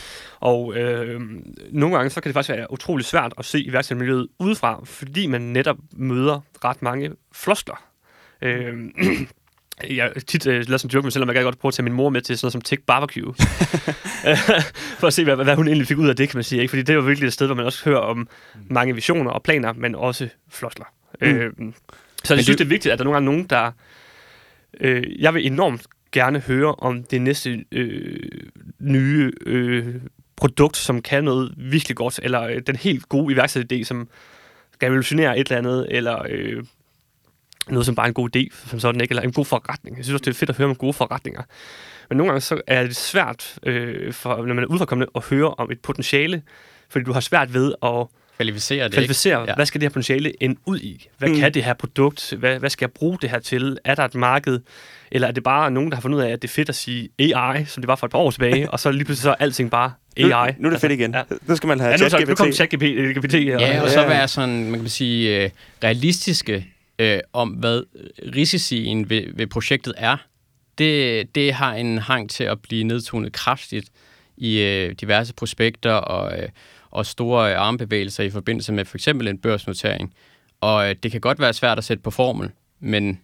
Og øh, nogle gange så kan det faktisk være utrolig svært at se iværksættermiljøet udefra, fordi man netop møder ret mange floskler. Øh, jeg tit øh, lavet sådan joke med, selvom jeg kan godt prøve at tage min mor med til sådan noget som Tech Barbecue. for at se, hvad, hvad, hun egentlig fik ud af det, kan man sige. Ikke? Fordi det er jo virkelig et sted, hvor man også hører om mange visioner og planer, men også floskler. Mm. Øh, så jeg synes, det er vigtigt, at der er nogle gange nogen, der... Øh, jeg vil enormt gerne høre om det næste øh, nye øh, produkt, som kan noget virkelig godt, eller øh, den helt gode iværksætteridé, som skal revolutionere et eller andet, eller øh, noget som bare en god idé, som sådan ikke, eller en god forretning. Jeg synes også, det er fedt at høre om gode forretninger. Men nogle gange så er det svært, øh, for, når man er udefrakommende, at høre om et potentiale, fordi du har svært ved at Kvalificere det, kvalificere, ikke? ja. hvad skal det her potentiale ende ud i? Hvad mm. kan det her produkt? Hvad, hvad skal jeg bruge det her til? Er der et marked? Eller er det bare nogen, der har fundet ud af, at det er fedt at sige AI, som det var for et par år tilbage, og så lige pludselig så er alting bare AI? Nu, nu er det fedt igen. Ja. Nu skal man have Ja, nu, så, nu ChatGPT. kom ChatGPT. Ja, og Ja, så være sådan, man kan sige, øh, realistiske øh, om, hvad risicien ved, ved projektet er. Det, det har en hang til at blive nedtonet kraftigt i øh, diverse prospekter og, øh, og store øh, armbevægelser i forbindelse med for eksempel en børsnotering. Og øh, det kan godt være svært at sætte på formel, men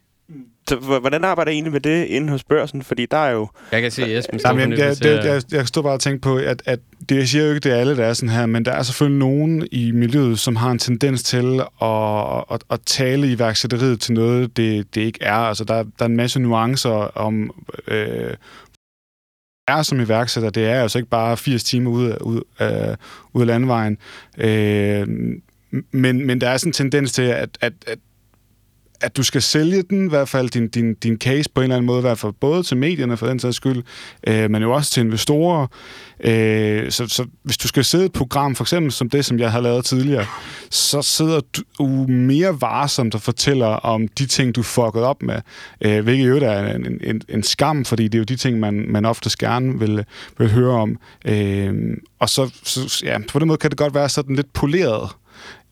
Så, hvordan arbejder I egentlig med det inde hos børsen? Fordi der er jo... jeg kan se, at Esben står jeg, jeg, jeg, at- jeg, jeg stod bare og tænkte på, at, at det, jeg siger jo ikke, det er alle, der er sådan her, men der er selvfølgelig nogen i miljøet, som har en tendens til at, at, at tale iværksætteriet til noget, det, det ikke er. Altså, der, der er en masse nuancer om... Øh, er som iværksætter, det er altså ikke bare 80 timer ud af, ud, øh, ud af landvejen. Øh, men, men der er sådan en tendens til, at, at, at at du skal sælge den, i hvert fald din, din, din case på en eller anden måde, i hvert fald både til medierne for den sags skyld, øh, men jo også til investorer. Øh, så, så hvis du skal sidde i et program, for eksempel som det, som jeg har lavet tidligere, så sidder du mere varsomt og fortæller om de ting, du fucked op med, øh, hvilket jo er en, en, en skam, fordi det er jo de ting, man, man oftest gerne vil, vil høre om. Øh, og så, så ja, på den måde kan det godt være sådan lidt poleret,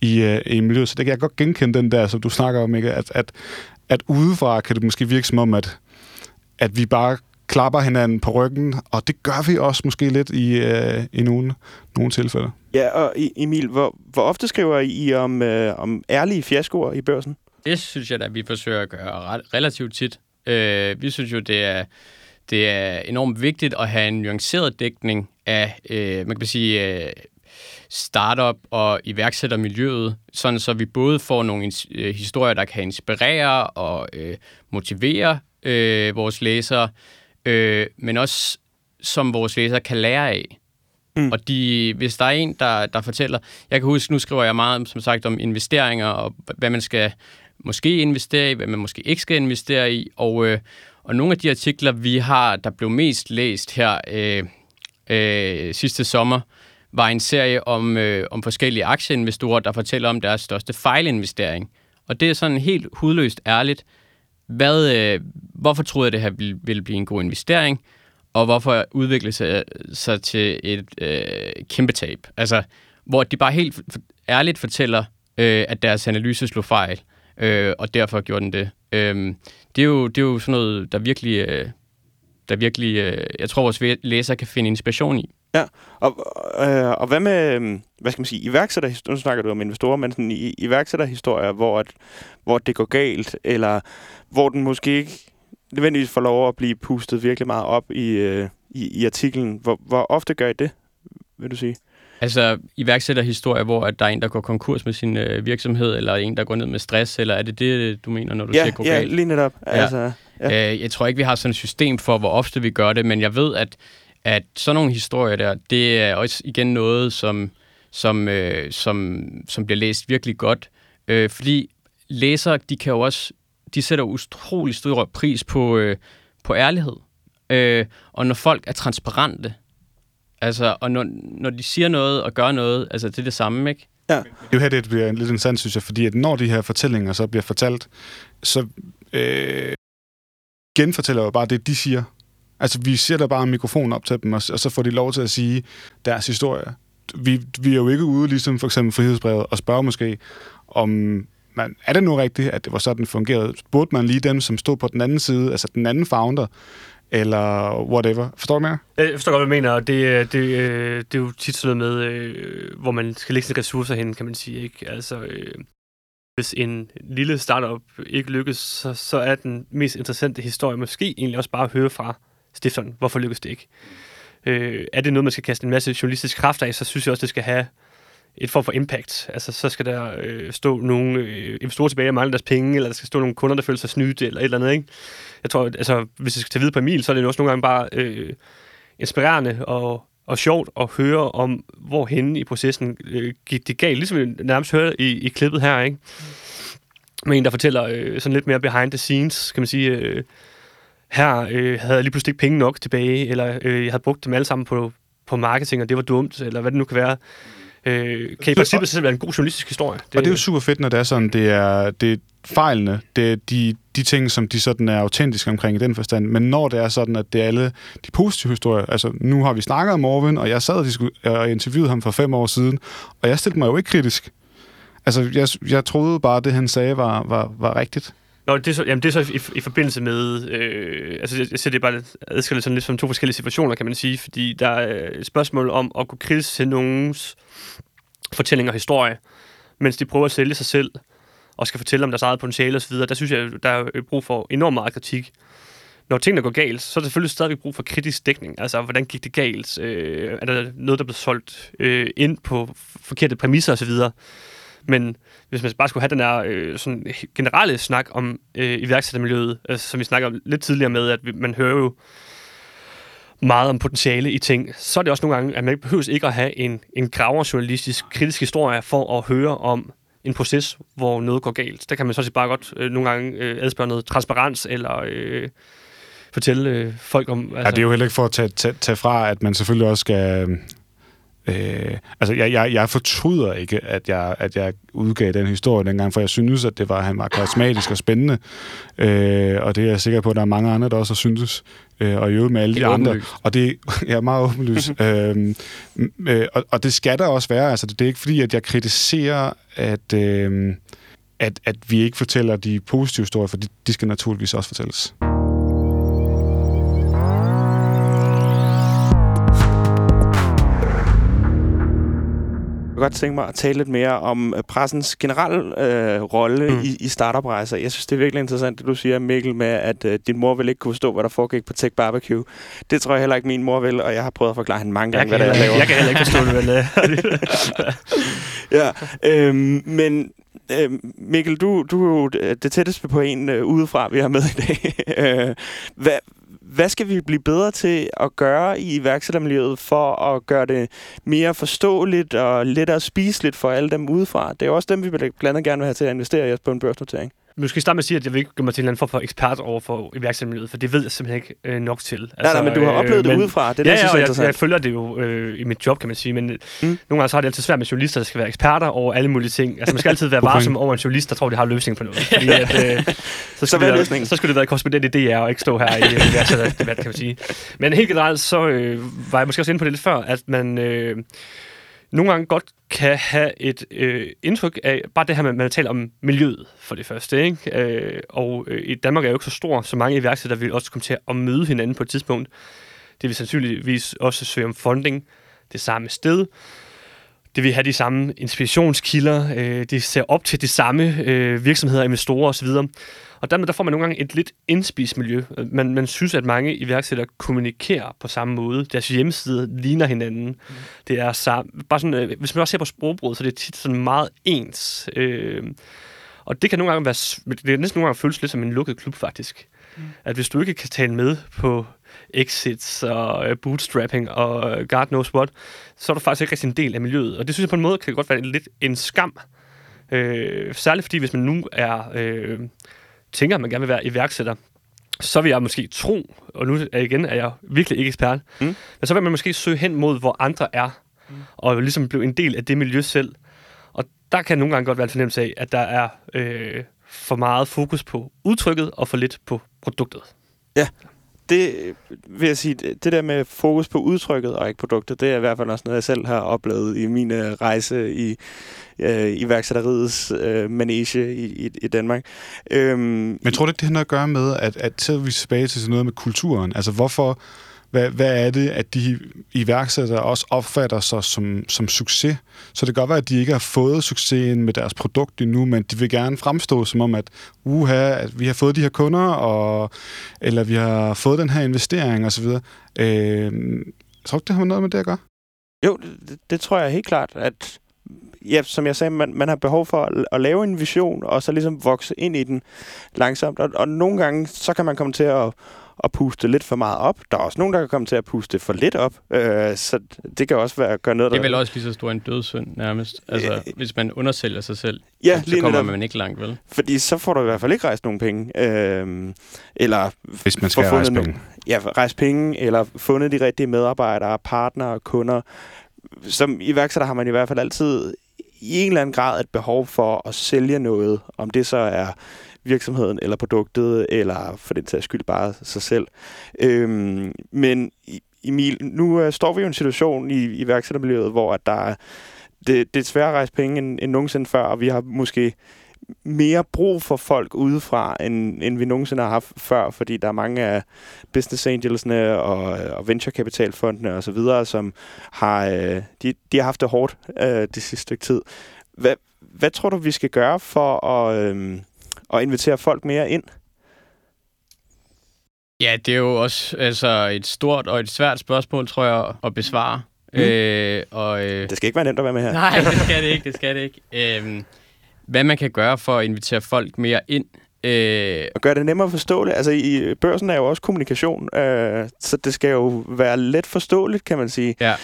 i, øh, i miljøet. Så det kan jeg godt genkende den der, som du snakker om, ikke? At, at, at udefra kan det måske virke som om, at, at vi bare klapper hinanden på ryggen, og det gør vi også måske lidt i, øh, i nogle, nogle tilfælde. Ja, og Emil, hvor, hvor ofte skriver I om, øh, om ærlige fiaskoer i børsen? Det synes jeg da, vi forsøger at gøre ret, relativt tit. Øh, vi synes jo, det er, det er enormt vigtigt at have en nuanceret dækning af, øh, man kan sige, øh, startup og iværksættermiljøet, sådan så vi både får nogle øh, historier, der kan inspirere og øh, motivere øh, vores læsere, øh, men også som vores læsere kan lære af. Mm. Og de, hvis der er en, der, der fortæller... Jeg kan huske, nu skriver jeg meget, som sagt, om investeringer, og hvad man skal måske investere i, hvad man måske ikke skal investere i. Og, øh, og nogle af de artikler, vi har, der blev mest læst her øh, øh, sidste sommer, var en serie om, øh, om forskellige aktieinvestorer, der fortæller om deres største fejlinvestering. Og det er sådan helt hudløst ærligt. Hvad, øh, hvorfor troede jeg, det her ville, ville blive en god investering? Og hvorfor udvikle sig, sig til et øh, kæmpe tab? Altså, hvor de bare helt for- ærligt fortæller, øh, at deres analyse slog fejl, øh, og derfor gjorde den det. Øh, det, er jo, det er jo sådan noget, der virkelig, øh, der virkelig øh, jeg tror, vores læsere kan finde inspiration i. Ja, og, øh, og hvad med, øhm, hvad skal man sige, iværksætterhistorier, nu snakker du om investorer, men sådan i, iværksætterhistorier, hvor, at, hvor det går galt, eller hvor den måske ikke nødvendigvis får lov at blive pustet virkelig meget op i, øh, i, i artiklen. Hvor, hvor ofte gør I det, vil du sige? Altså iværksætterhistorier, hvor at der er en, der går konkurs med sin øh, virksomhed, eller en, der går ned med stress, eller er det det, du mener, når du ja, siger gå ja, galt? lige netop. Ja. Ja. Altså, Ja. Øh, jeg tror ikke, vi har sådan et system for, hvor ofte vi gør det, men jeg ved, at, at sådan nogle historier der, det er også igen noget, som, som, øh, som, som bliver læst virkelig godt. Øh, fordi læsere, de kan jo også, de sætter utrolig stor pris på, øh, på ærlighed. Øh, og når folk er transparente, altså, og når, når de siger noget og gør noget, altså det er det samme, ikke? Det er jo her, det bliver lidt interessant, synes jeg, fordi at når de her fortællinger så bliver fortalt, så øh, genfortæller jo bare det, de siger. Altså, vi sætter bare en mikrofon op til dem, og, og så får de lov til at sige deres historie. Vi, vi er jo ikke ude, ligesom for eksempel frihedsbrevet, og spørger måske, om man, er det nu rigtigt, at det var sådan, det fungerede? Burde man lige dem, som stod på den anden side, altså den anden founder, eller whatever? Forstår du mere? Jeg forstår godt, hvad du mener, og det, øh, det, øh, det er jo tit sådan noget med, øh, hvor man skal lægge sine ressourcer hen, kan man sige. Ikke? Altså, hvis en lille startup ikke lykkes, så, så er den mest interessante historie måske egentlig også bare at høre fra stifteren, hvorfor lykkes det ikke. Øh, er det noget, man skal kaste en masse journalistisk kraft af, så synes jeg også, det skal have et form for impact. Altså, så skal der øh, stå nogle øh, investorer tilbage og mangle deres penge, eller der skal stå nogle kunder, der føler sig snydt, eller et eller andet, ikke? Jeg tror, altså, hvis jeg skal tage videre på Emil, så er det også nogle gange bare øh, inspirerende og, og sjovt at høre om, hvor henne i processen øh, gik det galt. Ligesom vi nærmest hørte i, i klippet her, ikke? Med en, der fortæller øh, sådan lidt mere behind the scenes, kan man sige, øh, her øh, havde jeg lige pludselig ikke penge nok tilbage, eller øh, jeg havde brugt dem alle sammen på, på marketing, og det var dumt, eller hvad det nu kan være. Øh, kan i princippet selv være en god journalistisk historie. Det, og det er jo super fedt, når det er sådan, det er, det er fejlene, det er de, de ting, som de sådan er autentiske omkring i den forstand. Men når det er sådan, at det er alle de positive historier, altså nu har vi snakket om Morven, og jeg sad og, og interviewede ham for fem år siden, og jeg stillede mig jo ikke kritisk. Altså, jeg, jeg troede bare, at det, han sagde, var, var, var rigtigt. Nå, det er så, jamen, det er så i, i forbindelse med... Øh, altså, jeg, jeg ser det bare adskilt sådan lidt som to forskellige situationer, kan man sige. Fordi der er øh, et spørgsmål om at kunne krise til nogens fortælling og historie, mens de prøver at sælge sig selv og skal fortælle om deres eget potentiale osv., der synes jeg, der er øh, brug for enormt meget kritik. Når tingene går galt, så er der selvfølgelig stadig brug for kritisk dækning. Altså, hvordan gik det galt? Øh, er der noget, der blev solgt øh, ind på forkerte præmisser osv.? Men hvis man bare skulle have den her øh, sådan generelle snak om øh, iværksættermiljøet, altså, som vi snakker om lidt tidligere med, at man hører jo meget om potentiale i ting, så er det også nogle gange, at man ikke behøver ikke at have en, en graverjournalistisk kritisk historie for at høre om en proces, hvor noget går galt. Der kan man så bare godt øh, nogle gange øh, adspørge noget transparens, eller øh, fortælle øh, folk om... Altså... Ja, det er jo heller ikke for at tage, tage, tage fra, at man selvfølgelig også skal Øh, altså, jeg, jeg, jeg fortryder ikke, at jeg, at jeg udgav den historie dengang, for jeg synes, at det var, han var karismatisk og spændende. Øh, og det er jeg sikker på, at der er mange andre, der også synes. Øh, og i øvrigt med alle de andre. Og det er meget åbenlyst. øh, øh, og, og det skal der også være. Altså, det er ikke fordi, at jeg kritiserer, at... Øh, at, at vi ikke fortæller de positive historier, for de, de skal naturligvis også fortælles. Kunne godt tænke mig at tale lidt mere om øh, pressens generelle øh, rolle mm. i, i startup-rejser. Jeg synes, det er virkelig interessant, det du siger, Mikkel, med at øh, din mor vil ikke kunne forstå, hvad der foregik på Tech Barbecue. Det tror jeg heller ikke, min mor vil, og jeg har prøvet at forklare hende mange gange, hvad det er, jeg laver. Jeg kan heller ikke forstå det, vel? ja, øhm, men øh, Mikkel, du, du er jo det tætteste på en øh, udefra, vi har med i dag. Øh, hvad, hvad skal vi blive bedre til at gøre i iværksættermiljøet for at gøre det mere forståeligt og lettere spiseligt for alle dem udefra? Det er jo også dem, vi blandt andet gerne vil have til at investere i os på en børsnotering. Måske starte med at sige, at jeg vil ikke gøre mig til en eller anden form for ekspert over for iværksættermiljøet, for det ved jeg simpelthen ikke øh, nok til. Altså, nej, nej, men du har oplevet øh, det men, udefra. Det er ja, det, ja, og jeg, jeg, følger det jo øh, i mit job, kan man sige, men mm. nogle gange så har det altid svært med journalister, der skal være eksperter over alle mulige ting. Altså man skal altid være varsom over en journalist, der tror, de har løsning på noget. Fordi, at, øh, så, så, det være, så skulle det være korrespondent i DR, og ikke stå her i iværksætterdebat, kan man sige. Men helt generelt, så øh, var jeg måske også inde på det lidt før, at man... Øh, nogle gange godt kan have et øh, indtryk af, bare det her med, at man taler om miljøet for det første. Ikke? Øh, og øh, i Danmark er jo ikke så stor, så mange iværksættere vil også komme til at møde hinanden på et tidspunkt. Det vil sandsynligvis også søge om funding det samme sted. Det vil have de samme inspirationskilder. Øh, de ser op til de samme øh, virksomheder, investorer osv. Og dermed der får man nogle gange et lidt indspist miljø. Man, man synes, at mange iværksættere kommunikerer på samme måde. Deres hjemmeside ligner hinanden. Mm. Det er så, bare sådan, øh, hvis man også ser på sprogbruget, så det er tit sådan meget ens. Øh, og det kan nogle gange være, det er næsten nogle gange føles lidt som en lukket klub, faktisk. Mm. At hvis du ikke kan tale med på exits og uh, bootstrapping og uh, God knows what, så er du faktisk ikke rigtig en del af miljøet. Og det synes jeg på en måde kan godt være lidt en skam. Øh, særligt fordi, hvis man nu er øh, tænker, at man gerne vil være iværksætter, så vil jeg måske tro, og nu er igen er jeg virkelig ikke ekspert, mm. men så vil man måske søge hen mod, hvor andre er, mm. og ligesom blive en del af det miljø selv. Og der kan nogle gange godt være en fornemmelse af, at der er øh, for meget fokus på udtrykket, og for lidt på produktet. Ja, det vil jeg sige, det der med fokus på udtrykket og ikke produktet, det er i hvert fald også noget, jeg selv har oplevet i min øh, rejse i øh, iværksætteriets øh, manege i, i, i Danmark. Øhm, Men tror du ikke, det har noget at gøre med, at, at så er vi tilbage til sådan noget med kulturen? Altså hvorfor, hvad, hvad er det, at de iværksættere også opfatter sig som, som succes? Så det kan godt være, at de ikke har fået succesen med deres produkt endnu, men de vil gerne fremstå som om, at uha, at vi har fået de her kunder, og, eller vi har fået den her investering osv. Øh, tror du, det har noget med det at gøre? Jo, det, det tror jeg helt klart, at ja, som jeg sagde, man, man har behov for at, at lave en vision, og så ligesom vokse ind i den langsomt. Og, og nogle gange, så kan man komme til at, at puste lidt for meget op. Der er også nogen, der kan komme til at puste for lidt op. Øh, så det kan også være at gøre noget, Det er der... vel også lige så stor en dødssynd, nærmest. Altså, Øh, hvis man undersælger sig selv, Ja, så lige kommer netop. man ikke langt, vel? Fordi så får du i hvert fald ikke rejst nogen penge. Øh, eller Hvis man skal rejse fundet penge. ja, rejse penge, eller fundet de rigtige medarbejdere, partnere, kunder. Som iværksætter har man i hvert fald altid i en eller anden grad et behov for at sælge noget, om det så er virksomheden eller produktet, eller for den sags skyld bare sig selv. Øhm, men Emil, nu øh, står vi jo i en situation i iværksættermiljøet, hvor at der er, det, det er sværere at rejse penge end, end nogensinde før, og vi har måske mere brug for folk udefra, end, end vi nogensinde har haft før, fordi der er mange af business angelsene og, og venturekapitalfondene og så videre, som har, øh, de, de har haft det hårdt øh, det sidste stykke tid. Hvad, hvad tror du, vi skal gøre for at, øh, at invitere folk mere ind? Ja, det er jo også altså, et stort og et svært spørgsmål, tror jeg, at besvare. Mm. Øh, og, øh, Det skal ikke være nemt at være med her. Nej, det skal det ikke, det skal det ikke. Øhm, hvad man kan gøre for at invitere folk mere ind. Øh, Og gøre det nemmere forståeligt. Altså, i børsen er jo også kommunikation, øh, så det skal jo være let forståeligt, kan man sige. ja.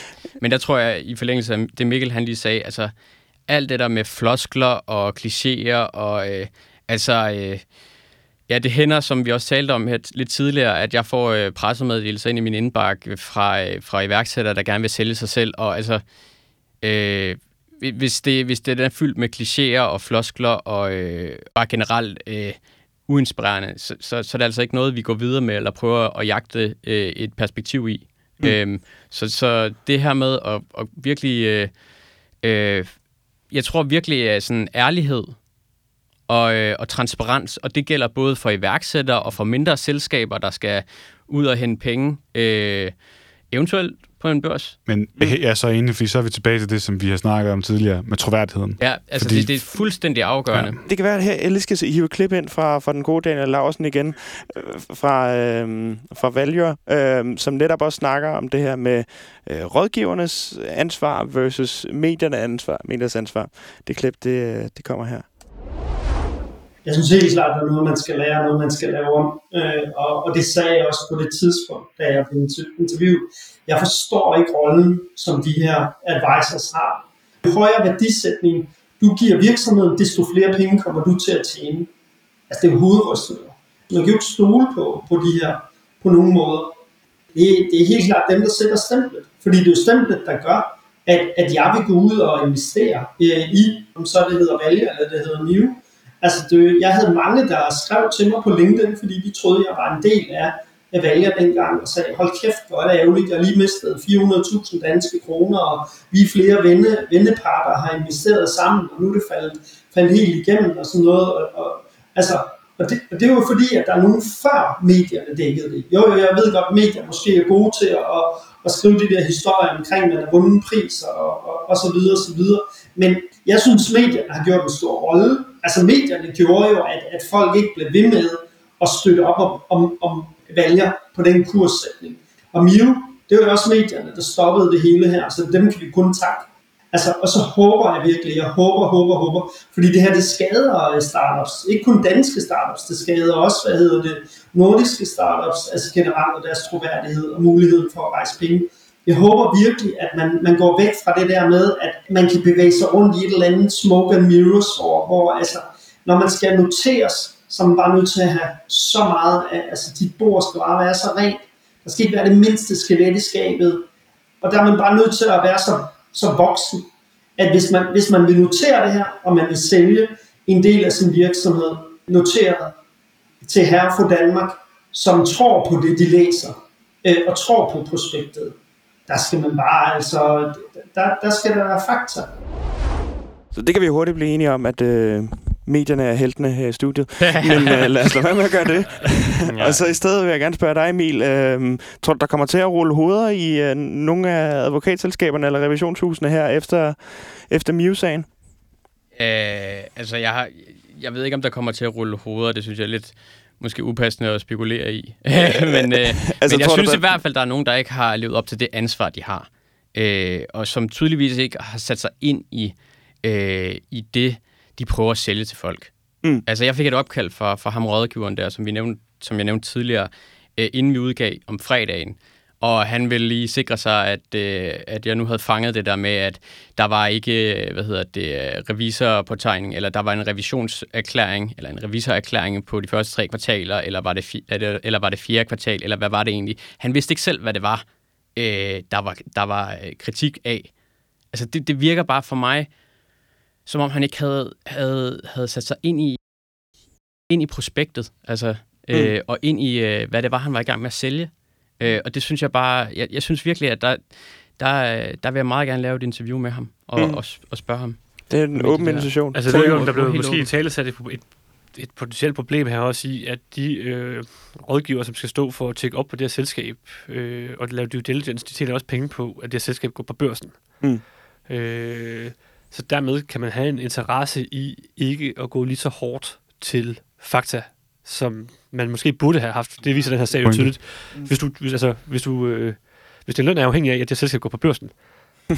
Men der tror jeg, i forlængelse af det Mikkel han lige sagde, altså alt det der med floskler og klichéer og øh, altså... Øh, Ja, det hænder, som vi også talte om her lidt tidligere, at jeg får øh, pressemeddelelser ind i min indbakke fra, øh, fra iværksættere, der gerne vil sælge sig selv. Og altså, øh, hvi- hvis, det, hvis det er fyldt med klichéer og floskler og øh, bare generelt øh, uinspirerende, så, så, så er det altså ikke noget, vi går videre med eller prøver at jagte øh, et perspektiv i. Mm. Øhm, så, så det her med at, at virkelig... Øh, øh, jeg tror virkelig, at sådan ærlighed og, øh, og transparens, og det gælder både for iværksættere og for mindre selskaber, der skal ud og hente penge, øh, eventuelt på en børs. Men jeg er så enig, fordi så er vi tilbage til det, som vi har snakket om tidligere, med troværdigheden. Ja, altså Fordi- det, det er fuldstændig afgørende. Det kan være, at her jeg lige skal hive et klip ind fra, fra den gode Daniel Larsen igen, øh, fra, øh, fra Valure, øh, som netop også snakker om det her med øh, rådgivernes ansvar versus mediernes ansvar. Mediers ansvar. Det klip, det, øh, det kommer her. Jeg synes helt klart, at det er noget, man skal lære, noget, man skal lave om. Øh, og, og det sagde jeg også på det tidspunkt, da jeg blev interviewet. Jeg forstår ikke rollen, som de her advisors har. Jo højere værdisætning du giver virksomheden, desto flere penge kommer du til at tjene. Altså det er jo hovedrystende. Man kan jo ikke stole på, på de her på nogen måder. Det, det er helt klart dem, der sætter stemplet. Fordi det er jo stemplet, der gør, at, at jeg vil gå ud og investere øh, i, om så det hedder Value eller det hedder New. Altså, det, jeg havde mange, der skrev til mig på LinkedIn, fordi de troede, jeg var en del af, af Valge dengang, og sagde, hold kæft, hvor er det ærgerligt, jeg har lige mistet 400.000 danske kroner, og vi flere venne, venneparter har investeret sammen, og nu er det faldet, faldet helt igennem og sådan noget. Og, og, altså, og det, og det er jo fordi, at der er nogen før medierne dækkede det. Jo, jo, jeg ved godt, at medier måske er gode til at, at, at skrive de der historier omkring, at man har vundet priser og, og, og så videre, og så videre. Men jeg synes, medierne har gjort en stor rolle. Altså medierne gjorde jo, at, at folk ikke blev ved med at støtte op om, om, om valger på den kurssætning. Og Mio, det var jo også medierne, der stoppede det hele her, så dem kan vi kun takke. Altså, og så håber jeg virkelig, jeg håber, håber, håber, fordi det her, det skader øh, startups. Ikke kun danske startups, det skader også, hvad hedder det, nordiske startups, altså generelt og deres troværdighed og muligheden for at rejse penge. Jeg håber virkelig, at man, man går væk fra det der med, at man kan bevæge sig rundt i et eller andet smoke and mirrors, hvor, hvor altså, når man skal noteres, så er man bare nødt til at have så meget, af, altså dit bord skal bare være så rent. Der skal ikke være det mindste skelet i skabet. Og der er man bare nødt til at være så, så voksen, at hvis man, hvis man vil notere det her, og man vil sælge en del af sin virksomhed noteret til herre for Danmark, som tror på det, de læser, øh, og tror på prospektet, der skal man bare, altså, der, der skal der være fakta. Så det kan vi hurtigt blive enige om, at øh, medierne er heltene her i studiet. Men øh, lad os lade være med at gøre det. ja. Og så i stedet vil jeg gerne spørge dig, Emil. Øh, tror du, der kommer til at rulle hoveder i øh, nogle af advokatselskaberne eller revisionshusene her efter, efter Mew-sagen? Øh, altså, jeg, har, jeg ved ikke, om der kommer til at rulle hoveder. Det synes jeg er lidt måske upassende at spekulere i. men, øh, altså, men jeg synes der... i hvert fald, der er nogen, der ikke har levet op til det ansvar, de har. Øh, og som tydeligvis ikke har sat sig ind i, øh, i det, de prøver at sælge til folk. Mm. Altså, jeg fik et opkald fra, fra ham rådgiveren der, som, vi nævnte, som jeg nævnte tidligere, øh, inden vi udgav om fredagen. Og han ville lige sikre sig, at, øh, at jeg nu havde fanget det der med, at der var ikke, hvad hedder det, revisorpåtegning, eller der var en revisionserklæring, eller en revisorerklæring på de første tre kvartaler, eller var det, eller var det fjerde kvartal, eller hvad var det egentlig? Han vidste ikke selv, hvad det var, øh, der var, der var øh, kritik af. Altså, det, det virker bare for mig, som om han ikke havde, havde, havde sat sig ind i, ind i prospektet, altså, mm. øh, og ind i, øh, hvad det var, han var i gang med at sælge. Øh, og det synes jeg bare, jeg, jeg synes virkelig, at der, der, der vil jeg meget gerne lave et interview med ham og, mm. og, og spørge ham. Det er en åben invitation. Altså, det er jo, der blev måske i tale sat et, et, et potentielt problem her også i, at de øh, rådgiver, som skal stå for at tjekke op på det her selskab øh, og lave due diligence, de tjener også penge på, at det her selskab går på børsen. Mm. Øh, så dermed kan man have en interesse i ikke at gå lige så hårdt til fakta, som man måske burde have haft. Det viser den her sag jo tydeligt. Hvis du, hvis, altså, hvis du, øh, hvis din løn er afhængig af, at det selskab går på børsen,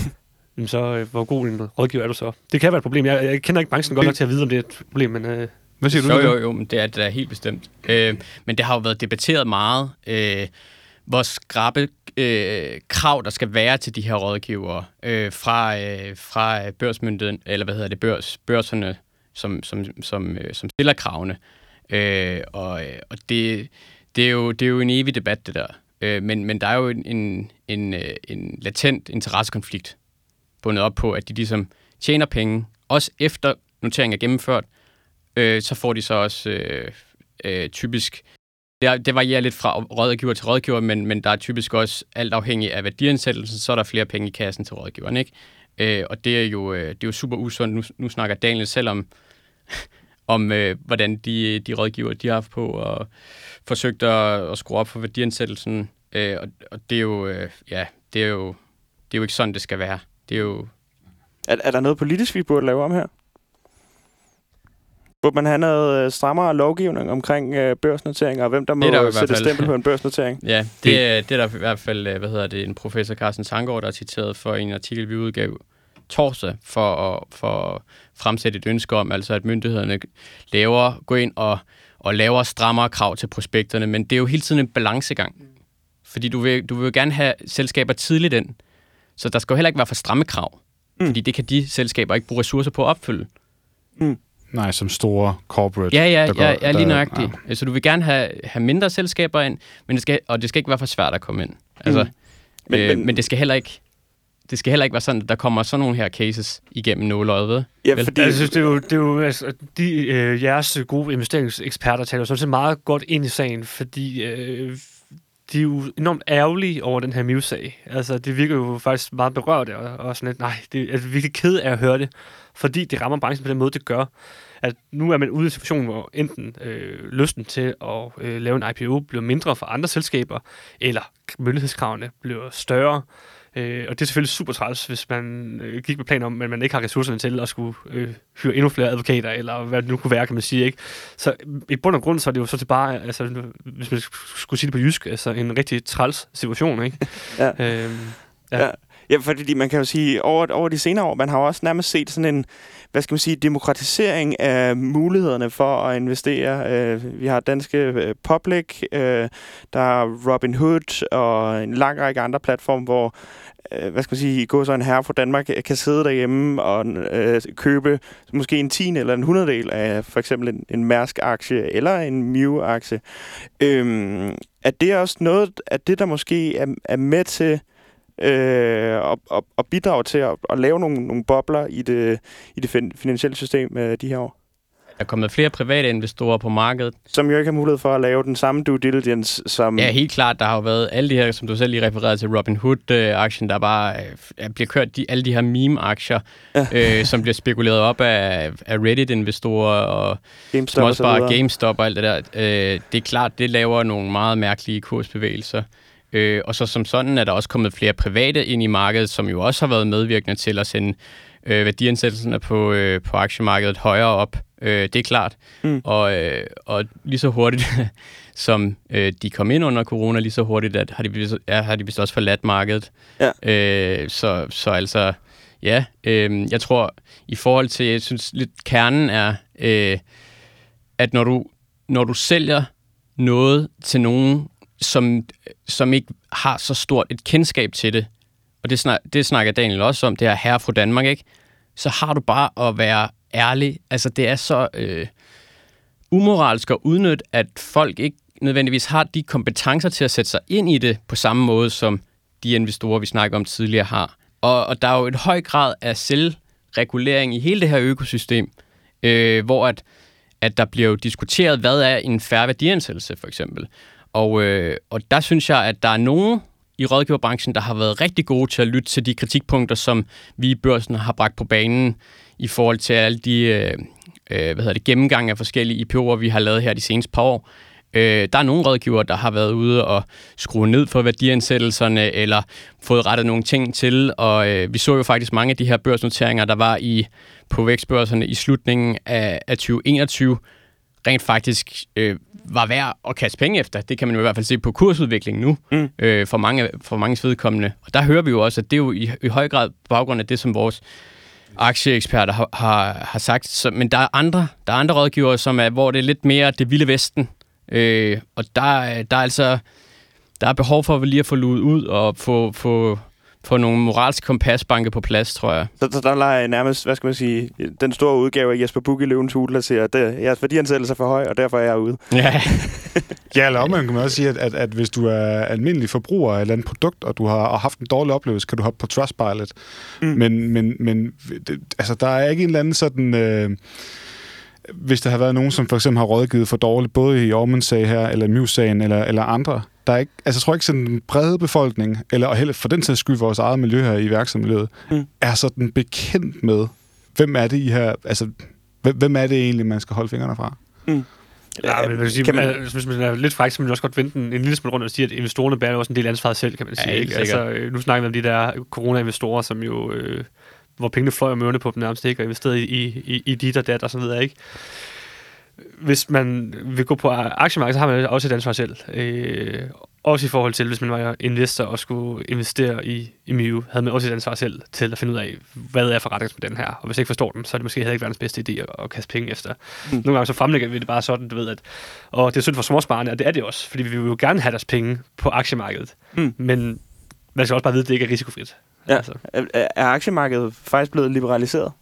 så øh, hvor god en rådgiver er du så? Det kan være et problem. Jeg, jeg kender ikke branchen godt nok til at vide, om det er et problem, men... Øh, hvad siger du? Jo, jo, jo, men det er det er helt bestemt. Øh, men det har jo været debatteret meget, øh, hvor skrabe øh, krav, der skal være til de her rådgivere øh, fra, øh, fra børsmyndigheden, eller hvad hedder det, børs, børserne, som, som, som, øh, som stiller kravene. Øh, Øh, og og det, det, er jo, det er jo en evig debat, det der. Øh, men, men der er jo en, en, en, øh, en latent interessekonflikt bundet op på, at de ligesom tjener penge, også efter noteringen er gennemført, øh, så får de så også øh, øh, typisk det, det varierer lidt fra rådgiver til rådgiver, men, men der er typisk også alt afhængig af værdiansættelsen, så er der flere penge i kassen til rådgiveren, ikke? Øh, og det er, jo, øh, det er jo super usundt. Nu, nu snakker Daniel selv om, om øh, hvordan de, de rådgiver, de har haft på og forsøgt at, at skrue op for værdiansættelsen. Øh, og, og det er jo, øh, ja, det er jo, det er jo ikke sådan, det skal være. Det er jo... Er, er der noget politisk, vi burde lave om her? Burde man have noget øh, strammere lovgivning omkring øh, børsnotering, og hvem der må der sætte stempel på en børsnotering? ja, det, det, det er der i hvert fald, øh, hvad hedder det, en professor Carsten Sangård, der er citeret for en artikel, vi udgav torsdag, for at, for at fremsætte et ønske om, altså at myndighederne laver, går ind og, og laver strammere krav til prospekterne, men det er jo hele tiden en balancegang. Fordi du vil, du vil jo gerne have selskaber tidligt ind, så der skal jo heller ikke være for stramme krav, mm. fordi det kan de selskaber ikke bruge ressourcer på at opfylde. Mm. Nej, som store corporate. Ja, ja, der går, ja, ja lige nøjagtigt. Ja. Altså, du vil gerne have, have mindre selskaber ind, men det skal, og det skal ikke være for svært at komme ind. Altså, mm. men, øh, men, men det skal heller ikke det skal heller ikke være sådan, at der kommer sådan nogle her cases igennem nåløjet, ved? Ja, fordi... Jeg synes, det er jo, det er jo altså, de, øh, jeres gode investeringseksperter taler sådan set meget godt ind i sagen, fordi øh, de er jo enormt ærgerlige over den her Mew-sag. Altså, det virker jo faktisk meget berørt, og, og sådan lidt, nej, det er virkelig ked af at høre det, fordi det rammer branchen på den måde, det gør. At nu er man ude i en situation, hvor enten øh, lysten til at øh, lave en IPO bliver mindre for andre selskaber, eller myndighedskravene bliver større. Øh, og det er selvfølgelig super træls, hvis man øh, gik med planer om, at man ikke har ressourcerne til at skulle øh, hyre endnu flere advokater, eller hvad det nu kunne være, kan man sige. Ikke? Så i bund og grund, så er det jo så til bare, altså, hvis man skulle sige det på jysk, altså en rigtig træls situation. Ikke? ja. Øh, ja. ja. Ja, fordi man kan jo sige, over, over de senere år, man har også nærmest set sådan en, hvad skal man sige, demokratisering af mulighederne for at investere. Øh, vi har danske øh, Public, øh, der er Robin Hood og en lang række andre platforme, hvor øh, hvad skal man sige, gå så en herre fra Danmark øh, kan sidde derhjemme og øh, købe måske en tiende eller en hundreddel af for eksempel en, en Mærsk-aktie eller en Mew-aktie. Øhm, er det også noget af det, der måske er, er med til øh, og, og, og bidrage til at, at lave nogle, nogle bobler i det, i det finansielle system øh, de her år? er kommet flere private investorer på markedet. Som jo ikke har mulighed for at lave den samme due diligence, som... Ja, helt klart. Der har jo været alle de her, som du selv lige refererede til, Robin Hood-aktien, der bare øh, bliver kørt, de, alle de her meme-aktier, ja. øh, som bliver spekuleret op af, af Reddit-investorer og GameStop og så bare. GameStop og alt det der. Øh, det er klart, det laver nogle meget mærkelige kursbevægelser. Øh, og så som sådan er der også kommet flere private ind i markedet, som jo også har været medvirkende til at sende øh, værdiansættelserne på, øh, på aktiemarkedet højere op. Øh, det er klart. Mm. Og, øh, og lige så hurtigt, som øh, de kom ind under corona, lige så hurtigt at har de vist, ja, har de vist også forladt markedet. Ja. Øh, så, så altså, ja, øh, jeg tror, i forhold til, jeg synes lidt kernen er, øh, at når du, når du sælger noget til nogen, som, som ikke har så stort et kendskab til det, og det, snak, det snakker Daniel også om, det er herre fra Danmark, ikke? så har du bare at være ærlig. Altså, det er så øh, umoralsk at udnytte, at folk ikke nødvendigvis har de kompetencer til at sætte sig ind i det på samme måde, som de investorer, vi snakker om tidligere, har. Og, og der er jo et høj grad af selvregulering i hele det her økosystem, øh, hvor at, at der bliver jo diskuteret, hvad er en færre værdiansættelse, for eksempel. Og, øh, og der synes jeg, at der er nogen i rådgiverbranchen, der har været rigtig gode til at lytte til de kritikpunkter, som vi i børsen har bragt på banen i forhold til alle de øh, øh hvad hedder det, gennemgang af forskellige IPO'er, vi har lavet her de seneste par år. Øh, der er nogle rådgivere, der har været ude og skrue ned for værdiansættelserne, eller fået rettet nogle ting til, og øh, vi så jo faktisk mange af de her børsnoteringer, der var i på vækstbørserne i slutningen af, af 2021, rent faktisk øh, var værd at kaste penge efter. Det kan man jo i hvert fald se på kursudviklingen nu, mm. øh, for, mange, for mange vedkommende. Og der hører vi jo også, at det er jo i, i høj grad baggrund af det, som vores aktieeksperter har, har, har sagt. Så, men der er andre, der er andre rådgivere, som er, hvor det er lidt mere det vilde vesten. Øh, og der, der er altså der er behov for at lige at få luet ud og få, få, få nogle moralske kompasbanke på plads, tror jeg. Så, så der leger nærmest, hvad skal man sige, den store udgave af Jesper i Løvens Hule, der siger, at jeres værdiansættelse er for høj, og derfor er jeg ude. Ja, Ja, eller omvendt kan man også sige, at, at, at hvis du er almindelig forbruger af et eller andet produkt, og du har haft en dårlig oplevelse, kan du hoppe på Trustpilot. Mm. Men, men, men det, altså, der er ikke en eller anden sådan... Øh, hvis der har været nogen, som for eksempel har rådgivet for dårligt, både i Ormans sag her, eller Muse-sagen, eller, eller andre, der er ikke, altså jeg tror ikke sådan en brede befolkning, eller og heller for den sags skyld vores eget miljø her i værksomhedsmiljøet, mm. er sådan bekendt med, hvem er det I her, altså hvem, er det egentlig, man skal holde fingrene fra? Mm. Ja, men sige, kan man- man, hvis man er lidt fræk, så kan man også godt vente en, en lille smule rundt og sige, at investorerne bærer jo også en del ansvar selv, kan man Ja, sige. helt ikke? Altså, øh, nu snakker vi om de der corona-investorer, som jo, øh, hvor pengene fløj om ørerne på dem nærmest ikke, og investeret i, i, i dit og dat og så videre, ikke? Hvis man vil gå på aktiemarkedet, så har man også et ansvar selv. Øh, også i forhold til, hvis man var investor og skulle investere i, i Miu, havde man også et ansvar selv til at finde ud af, hvad er forretningsmodellen her. Og hvis jeg ikke forstår den, så er det måske heller ikke verdens bedste idé at, at kaste penge efter. Mm. Nogle gange så fremlægger vi det bare sådan, du ved, at og det er synd for småsparerne, og det er det også, fordi vi vil jo gerne have deres penge på aktiemarkedet. Mm. Men man skal også bare vide, at det ikke er risikofrit. Ja. Altså. Er, er aktiemarkedet faktisk blevet liberaliseret?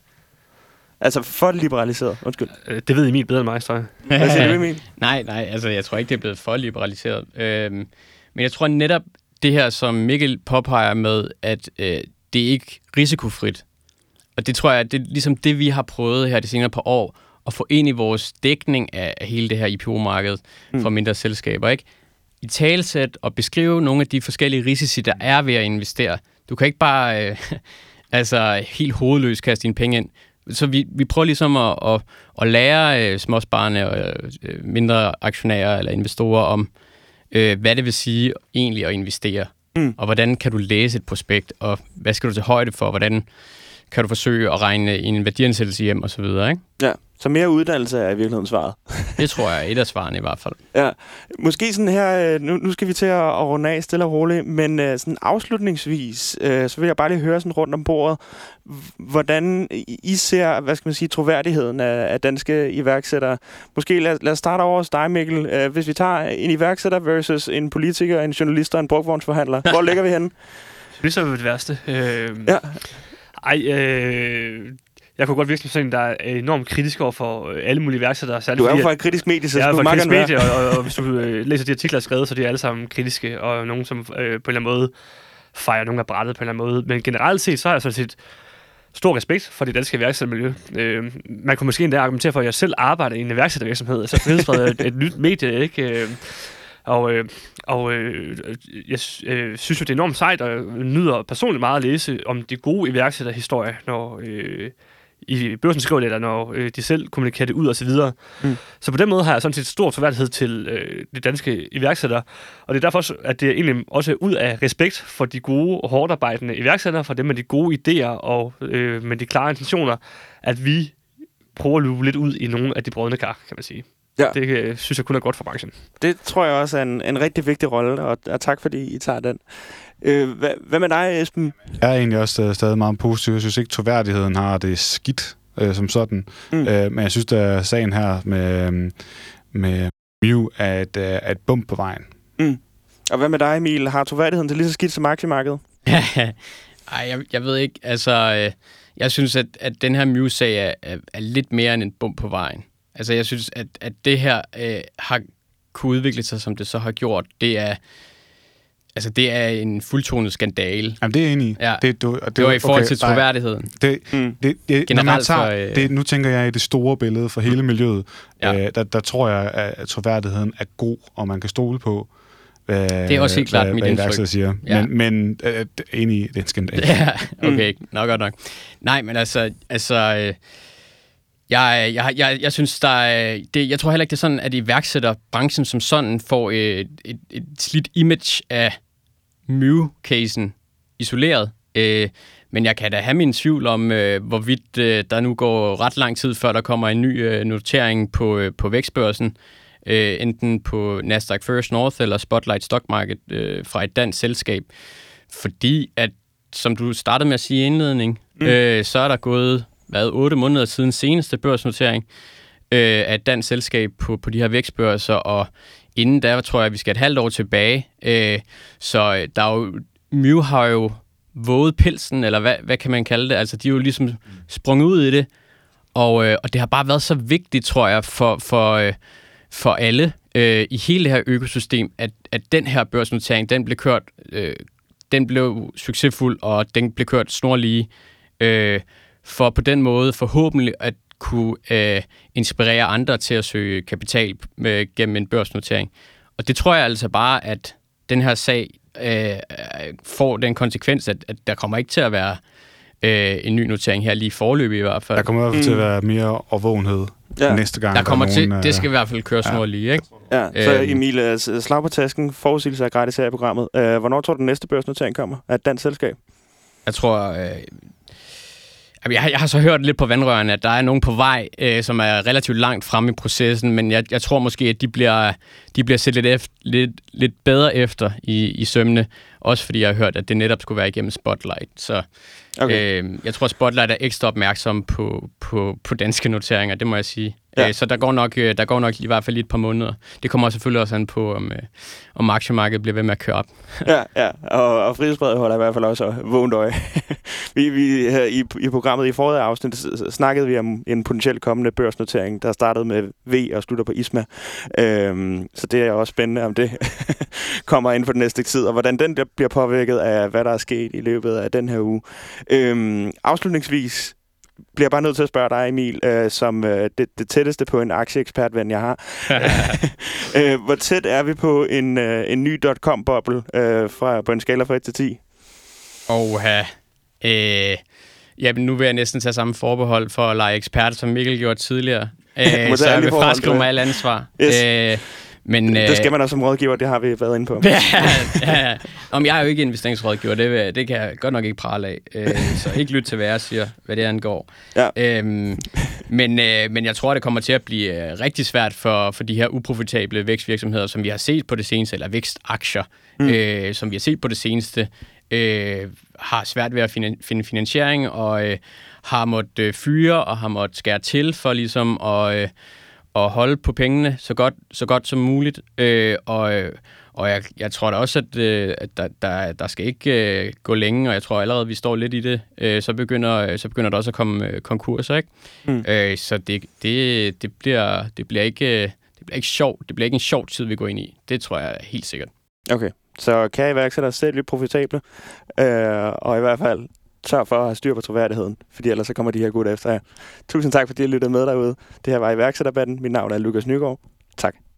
Altså for liberaliseret, undskyld. Øh, Det ved Emil bedre end mig, tror jeg. Hvad siger du, Emil? Nej, nej, altså jeg tror ikke, det er blevet for liberaliseret. Øhm, men jeg tror netop det her, som Mikkel påpeger med, at øh, det er ikke risikofrit. Og det tror jeg, det er ligesom det, vi har prøvet her de senere par år, at få ind i vores dækning af, af hele det her IPO-marked mm. for mindre selskaber. Ikke? I talsæt og beskrive nogle af de forskellige risici, der er ved at investere. Du kan ikke bare øh, altså helt hovedløst kaste dine penge ind. Så vi, vi prøver ligesom at, at, at lære øh, småsparerne og øh, mindre aktionærer eller investorer om, øh, hvad det vil sige egentlig at investere. Mm. Og hvordan kan du læse et prospekt, og hvad skal du til højde for, hvordan kan du forsøge at regne en værdiansættelse hjem og så videre, ikke? Ja, så mere uddannelse er i virkeligheden svaret. Det tror jeg er et af svarene i hvert fald. Ja, måske sådan her, øh, nu, nu skal vi til at, at runde af stille og roligt, men øh, sådan afslutningsvis, øh, så vil jeg bare lige høre sådan rundt om bordet, hvordan I ser, hvad skal man sige, troværdigheden af, af danske iværksættere. Måske lad, lad os starte over hos dig, Mikkel. Hvis vi tager en iværksætter versus en politiker, en journalist og en brugvognsforhandler, hvor ligger vi henne? Det er så det værste. Øh, Ja. Ej, øh, jeg kunne godt virkelig sådan en, der er enormt kritisk over for øh, alle mulige iværksættere. særligt Du er jo fra et kritisk medie, så jeg er fra kritisk medie, og, og, og hvis du øh, læser de artikler, jeg har skrevet, så er de alle sammen kritiske, og nogen, som øh, på en eller anden måde fejrer nogen af brættet på en eller anden måde. Men generelt set, så har jeg sådan set stor respekt for det danske iværksættermiljø. Øh, man kunne måske endda argumentere for, at jeg selv arbejder i en iværksættervirksomhed. Altså Frihedsbred er et, et nyt medie, ikke? Øh, og, øh, og øh, jeg øh, synes jo, det er enormt sejt, og jeg nyder personligt meget at læse om de gode iværksætterhistorier, når øh, i børsen skriver det, eller når øh, de selv kommunikerer det ud og så videre. Mm. Så på den måde har jeg sådan set stor forværdighed til øh, de danske iværksættere, og det er derfor, også, at det egentlig også er ud af respekt for de gode og hårdt arbejdende iværksættere, for dem med de gode idéer og øh, med de klare intentioner, at vi prøver at løbe lidt ud i nogle af de brødne kar, kan man sige. Ja. Det øh, synes jeg kun er godt for branchen. Det tror jeg også er en, en rigtig vigtig rolle, og, og tak fordi I tager den. Øh, hvad, hvad med dig, Esben? Jeg er egentlig også øh, stadig meget positiv. Jeg synes ikke, troværdigheden har det skidt øh, som sådan. Mm. Mm. Øh, men jeg synes, at sagen her med, øhm, med Mew er et, øh, er et bump på vejen. Og hvad med dig, Emil? Har troværdigheden til lige så skidt som aktiemarkedet? Ej, jeg, jeg ved ikke. Altså, øh, jeg synes, at, at den her Mew-sag er, er, er lidt mere end en bump på vejen. Altså, jeg synes, at, at det her øh, har kunne udvikle sig, som det så har gjort. Det er, altså, det er en fuldtonet skandale. Jamen, det er jeg enig i. Ja. Det, du, det, Det var i forhold til nej, troværdigheden. Det, Mm. det, det, når Generelt man tager, for, øh, det, nu tænker jeg i det store billede for hele miljøet. Ja. Øh, der, der tror jeg, at troværdigheden er god, og man kan stole på, hvad, Det er også helt klart hvad, mit hvad indtryk. siger. Ja. Men, men øh, enig i, det er en skandal. Ja, okay. Mm. Nok godt nok. Nej, men altså, altså øh, jeg, jeg, jeg, jeg synes, der er, det, jeg tror heller ikke, det er sådan, at iværksætterbranchen som sådan får et, et, et slidt image af Mew-casen isoleret. Øh, men jeg kan da have min tvivl om, øh, hvorvidt øh, der nu går ret lang tid, før der kommer en ny øh, notering på, øh, på vækstbørsen. Øh, enten på Nasdaq First North eller Spotlight Stock Market øh, fra et dansk selskab. Fordi at, som du startede med at sige i indledning, mm. øh, så er der gået hvad, 8 måneder siden seneste børsnotering øh, af et dansk selskab på, på de her vækstbørser, og inden der tror jeg, at vi skal et halvt år tilbage. Øh, så øh, der er jo, Mew har jo våget pelsen, eller hvad, hvad kan man kalde det? Altså, de er jo ligesom sprunget ud i det, og, øh, og det har bare været så vigtigt, tror jeg, for, for, øh, for alle øh, i hele det her økosystem, at, at den her børsnotering, den blev kørt, øh, den blev succesfuld, og den blev kørt snorlige, øh, for på den måde forhåbentlig at kunne øh, inspirere andre til at søge kapital med, gennem en børsnotering. Og det tror jeg altså bare, at den her sag øh, får den konsekvens, at, at der kommer ikke til at være øh, en ny notering her lige forløbig i hvert fald. Der kommer i hvert fald til at være mere overvågenhed Ja. ja. næste gang. Der kommer er til, nogen, det skal i øh, hvert fald køre snorlige, ikke? Ja, så Øhm. Emil, øh, slag på tasken, forudsigelse af gratis her i programmet. Øh, hvornår tror du, den næste børsnotering kommer af et dansk selskab? Jeg tror... Øh, jeg, har- jeg har så hørt lidt på vandrørene, at der er nogen på vej, øh, som er relativt langt fremme i processen, men jeg, jeg tror måske, at de bliver, de bliver set lidt, efter, lidt, lidt bedre efter i, i sømne. Også fordi jeg har hørt, at det netop skulle være igennem Spotlight. Så Okay. øh, jeg tror, Spotlight er ekstra opmærksom på, på, på danske noteringer, det må jeg sige. Ja. Øh, så der går, nok, øh, der går nok i hvert fald lige et par måneder. Det kommer selvfølgelig også an på, om, øh, om aktiemarkedet bliver ved med at køre op. Ja, ja. Og, og Frihedsbredet holder i hvert fald også vågent øje. vi, vi, her i, I programmet i forrige afsnit snakkede vi om en potentielt kommende børsnotering, der startede med V og slutter på ISMA. Øhm, så det er også spændende, om det kommer ind for den næste tid, og hvordan den bliver påvirket af, hvad der er sket i løbet af den her uge. Øhm, afslutningsvis bliver bare nødt til at spørge dig, Emil, øh, som øh, det, det tætteste på en aktieekspertven, jeg har. øh, hvor tæt er vi på en, øh, en ny dot-com-boble øh, fra, på en skala fra 1 til 10? Og øh, jamen, nu vil jeg næsten tage samme forbehold for at lege ekspert, som Mikkel gjorde tidligere. Øh, så jeg vil fraskrive mig alt ansvar. Yes. Øh, men, Det skal man også som rådgiver, det har vi været inde på. ja, ja. Om jeg er jo ikke investeringsrådgiver, det, det kan jeg godt nok ikke prale af. Øh, så ikke lyt til, hvad jeg siger, hvad det angår. Ja. Øhm, men, øh, men jeg tror, det kommer til at blive øh, rigtig svært for, for de her uprofitable vækstvirksomheder, som vi har set på det seneste, eller vækstaktier, mm. øh, som vi har set på det seneste, øh, har svært ved at finde finansiering, og øh, har måttet øh, fyre og har måttet skære til for ligesom at, øh, at holde på pengene så godt, så godt som muligt. Øh, og øh, og jeg, jeg tror da også, at, øh, at der, der, der skal ikke øh, gå længe, og jeg tror allerede, at vi står lidt i det, øh, så, begynder, øh, så begynder der også at komme øh, konkurser, ikke? Mm. Øh, så det, det, det, bliver, det, bliver ikke, det bliver ikke sjovt. Det bliver ikke en sjov tid, vi går ind i. Det tror jeg helt sikkert. Okay, så kan iværksættere selv blive profitable, øh, og i hvert fald sørg for at have styr på troværdigheden, fordi ellers så kommer de her gutter efter jer. Tusind tak, fordi I lyttede med derude. Det her var iværksætterbatten. Mit navn er Lukas Nygaard. Tak.